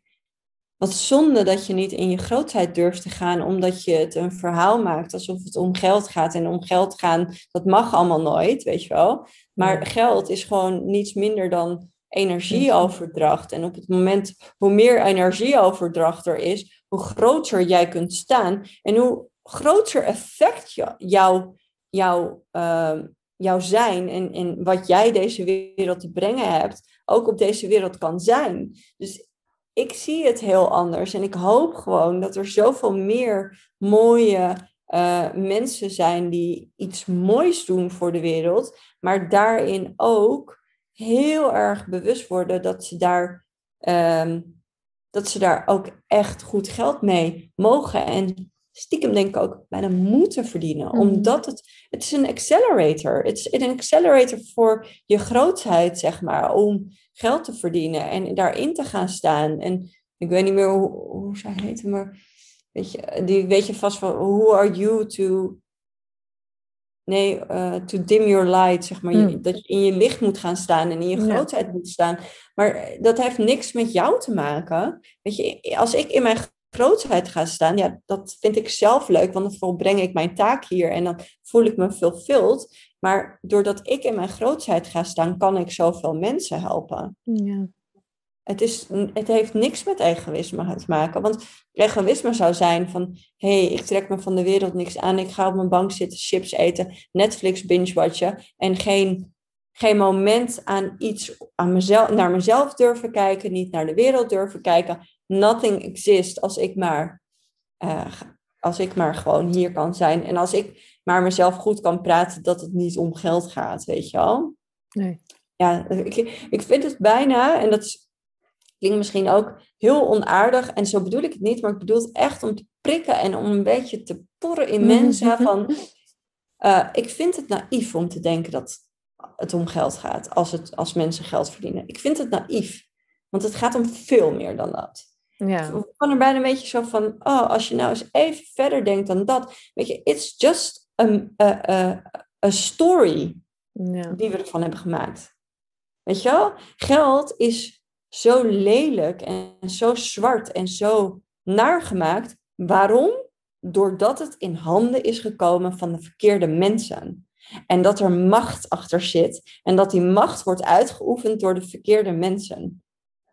wat zonde dat je niet in je grootheid durft te gaan, omdat je het een verhaal maakt alsof het om geld gaat. En om geld gaan, dat mag allemaal nooit, weet je wel. Maar geld is gewoon niets minder dan energieoverdracht. En op het moment, hoe meer energieoverdracht er is, hoe groter jij kunt staan en hoe groter effect jou, jou, uh, jouw zijn en, en wat jij deze wereld te brengen hebt, ook op deze wereld kan zijn. Dus ik zie het heel anders en ik hoop gewoon dat er zoveel meer mooie uh, mensen zijn die iets moois doen voor de wereld, maar daarin ook heel erg bewust worden dat ze daar, um, dat ze daar ook echt goed geld mee mogen en stiekem denk ik ook bijna moeten verdienen. Mhm. Omdat het, het is een accelerator. Het is een accelerator voor je grootheid, zeg maar, om geld te verdienen en daarin te gaan staan. En ik weet niet meer hoe, hoe zij heette, maar weet je, die weet je vast van, who are you to Nee, uh, to dim your light, zeg maar. Hmm. dat je in je licht moet gaan staan en in je grootheid moet staan. Maar dat heeft niks met jou te maken. Weet je, als ik in mijn grootheid ga staan, ja, dat vind ik zelf leuk, want dan volbreng ik mijn taak hier en dan voel ik me fulfilled. Maar doordat ik in mijn grootheid ga staan, kan ik zoveel mensen helpen. Ja. Het, is, het heeft niks met egoïsme te maken. Want egoïsme zou zijn van... hé, hey, ik trek me van de wereld niks aan. Ik ga op mijn bank zitten, chips eten, Netflix binge-watchen... en geen, geen moment aan iets, aan mezelf, naar mezelf durven kijken... niet naar de wereld durven kijken. Nothing exists als ik maar... Uh, als ik maar gewoon hier kan zijn. En als ik maar mezelf goed kan praten dat het niet om geld gaat, weet je wel? Nee. Ja, ik, ik vind het bijna, en dat is klinkt misschien ook heel onaardig. En zo bedoel ik het niet, maar ik bedoel het echt om te prikken en om een beetje te porren in mensen. Van, uh, ik vind het naïef om te denken dat het om geld gaat als, het, als mensen geld verdienen. Ik vind het naïef, want het gaat om veel meer dan dat. Ja. Ik kan er bijna een beetje zo van, oh, als je nou eens even verder denkt dan dat. Weet je, it's just a, a, a, a story ja. die we ervan hebben gemaakt. Weet je wel? Geld is zo lelijk en zo zwart en zo naar gemaakt. Waarom? Doordat het in handen is gekomen van de verkeerde mensen. En dat er macht achter zit. En dat die macht wordt uitgeoefend door de verkeerde mensen.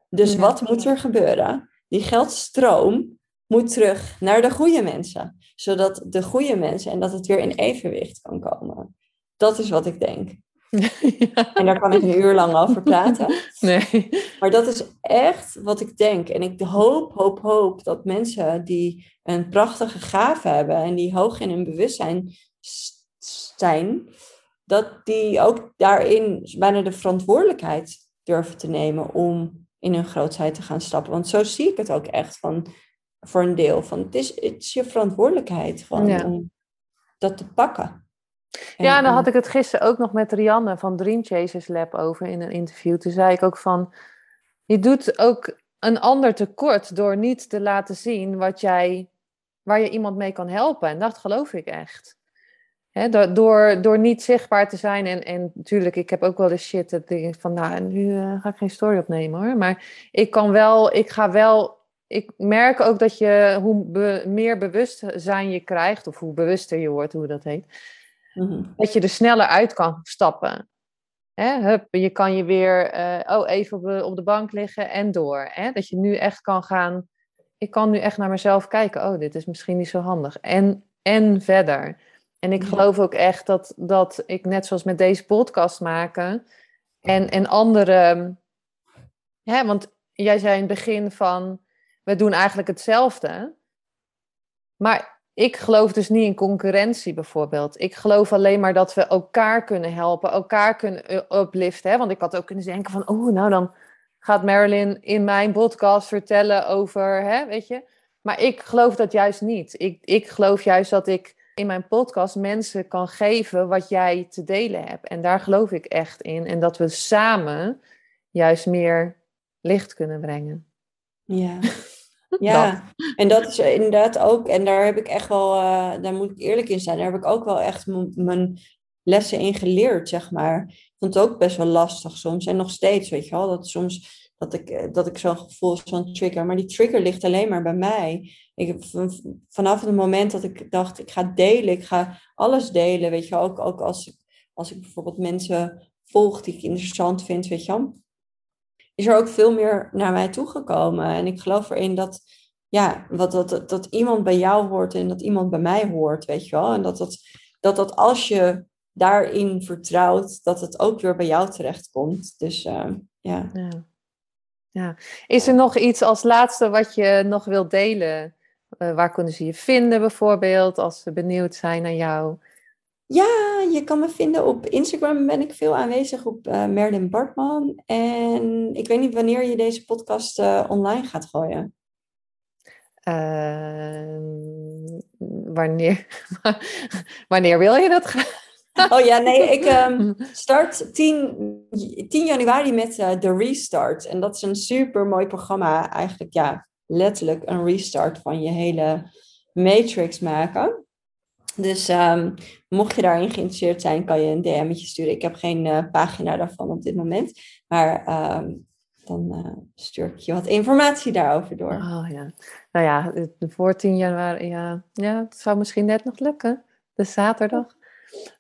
Dus wat moet er gebeuren? Die geldstroom moet terug naar de goede mensen. Zodat de goede mensen en dat het weer in evenwicht kan komen. Dat is wat ik denk. En daar kan ik een uur lang over praten. Nee. Maar dat is echt wat ik denk. En ik hoop, hoop, hoop dat mensen die een prachtige gave hebben en die hoog in hun bewustzijn zijn, dat die ook daarin bijna de verantwoordelijkheid durven te nemen om in hun grootheid te gaan stappen. Want zo zie ik het ook echt van, voor een deel. Van, het, is, het is je verantwoordelijkheid gewoon om dat te pakken ja, en dan had ik het gisteren ook nog met Rianne van Dream Chasers Lab over in een interview. Toen zei ik ook van, je doet ook een ander tekort door niet te laten zien wat jij, waar je iemand mee kan helpen. En dat geloof ik echt. Door, door, door niet zichtbaar te zijn. En, en natuurlijk, ik heb ook wel de shit dat ik van, nou, nu uh, ga ik geen story opnemen hoor. Maar ik kan wel, ik ga wel, ik merk ook dat je, hoe meer bewustzijn je krijgt, of hoe bewuster je wordt, hoe dat heet Mhm. Dat je er sneller uit kan stappen. Hè? Hup, je kan je weer uh, oh, even op de, op de bank liggen en door. Hè? Dat je nu echt kan gaan. Ik kan nu echt naar mezelf kijken. Oh, dit is misschien niet zo handig. En, en verder. En ik geloof ook echt dat, dat ik, net zoals met deze podcast maken. En, en andere. Hè, want jij zei in het begin van. We doen eigenlijk hetzelfde. Maar ik geloof dus niet in concurrentie bijvoorbeeld. Ik geloof alleen maar dat we elkaar kunnen helpen, elkaar kunnen upliften. Hè? Want ik had ook kunnen denken van, oh, nou dan gaat Marilyn in mijn podcast vertellen over, hè, weet je. Maar ik geloof dat juist niet. Ik, ik geloof juist dat ik in mijn podcast mensen kan geven wat jij te delen hebt. En daar geloof ik echt in. En dat we samen juist meer licht kunnen brengen. Ja. Ja, en dat is inderdaad ook, en daar heb ik echt wel, uh, daar moet ik eerlijk in zijn, daar heb ik ook wel echt mijn lessen in geleerd, zeg maar. Ik vond het ook best wel lastig soms. En nog steeds, weet je wel, dat soms dat ik, eh, dat ik zo'n gevoel van trigger. Maar die trigger ligt alleen maar bij mij. Ik, vanaf het moment dat ik dacht, ik ga delen, ik ga alles delen, weet je, ook, ook als, als ik bijvoorbeeld mensen volg die ik interessant vind, weet je is er ook veel meer naar mij toegekomen. En ik geloof erin dat, ja, wat, dat, dat, iemand bij jou hoort en dat iemand bij mij hoort, weet je wel. En dat dat, dat, dat als je daarin vertrouwt, dat het ook weer bij jou terechtkomt. Dus ja. ja. Ja. Is er nog iets als laatste wat je nog wilt delen? Uh, waar kunnen ze je vinden bijvoorbeeld, als ze benieuwd zijn naar jou? Ja, je kan me vinden op Instagram ben ik veel aanwezig op uh, Merlin Bartman. En ik weet niet wanneer je deze podcast uh, online gaat gooien. wanneer, wanneer wil je dat gaan? Oh ja, nee, ik um, start 10, 10 januari met uh, de Restart. En dat is een super mooi programma. Eigenlijk, ja, letterlijk een restart van je hele matrix maken. Dus um, mocht je daarin geïnteresseerd zijn, kan je een DM'tje sturen. Ik heb geen uh, pagina daarvan op dit moment. Maar um, dan uh, stuur ik je wat informatie daarover door. Oh ja. Nou ja, voor 10 januari, ja, ja het zou misschien net nog lukken. De zaterdag.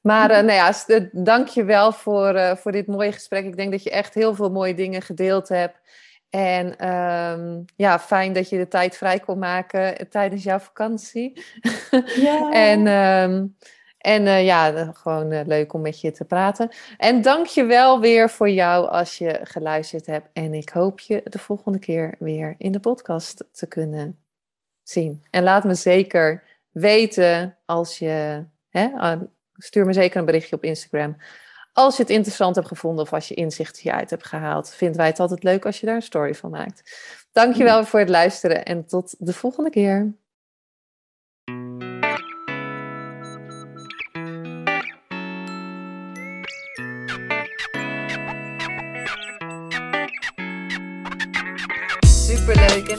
Maar uh, nou ja, dank je wel voor, uh, voor dit mooie gesprek. Ik denk dat je echt heel veel mooie dingen gedeeld hebt. En um, ja, fijn dat je de tijd vrij kon maken tijdens jouw vakantie. Ja. en um, en uh, ja, gewoon leuk om met je te praten. En dank je wel weer voor jou als je geluisterd hebt. En ik hoop je de volgende keer weer in de podcast te kunnen zien. En laat me zeker weten als je hè, Stuur me zeker een berichtje op Instagram. Als je het interessant hebt gevonden of als je inzicht hieruit hebt gehaald, vinden wij het altijd leuk als je daar een story van maakt. Dankjewel voor het luisteren en tot de volgende keer. Superleuk en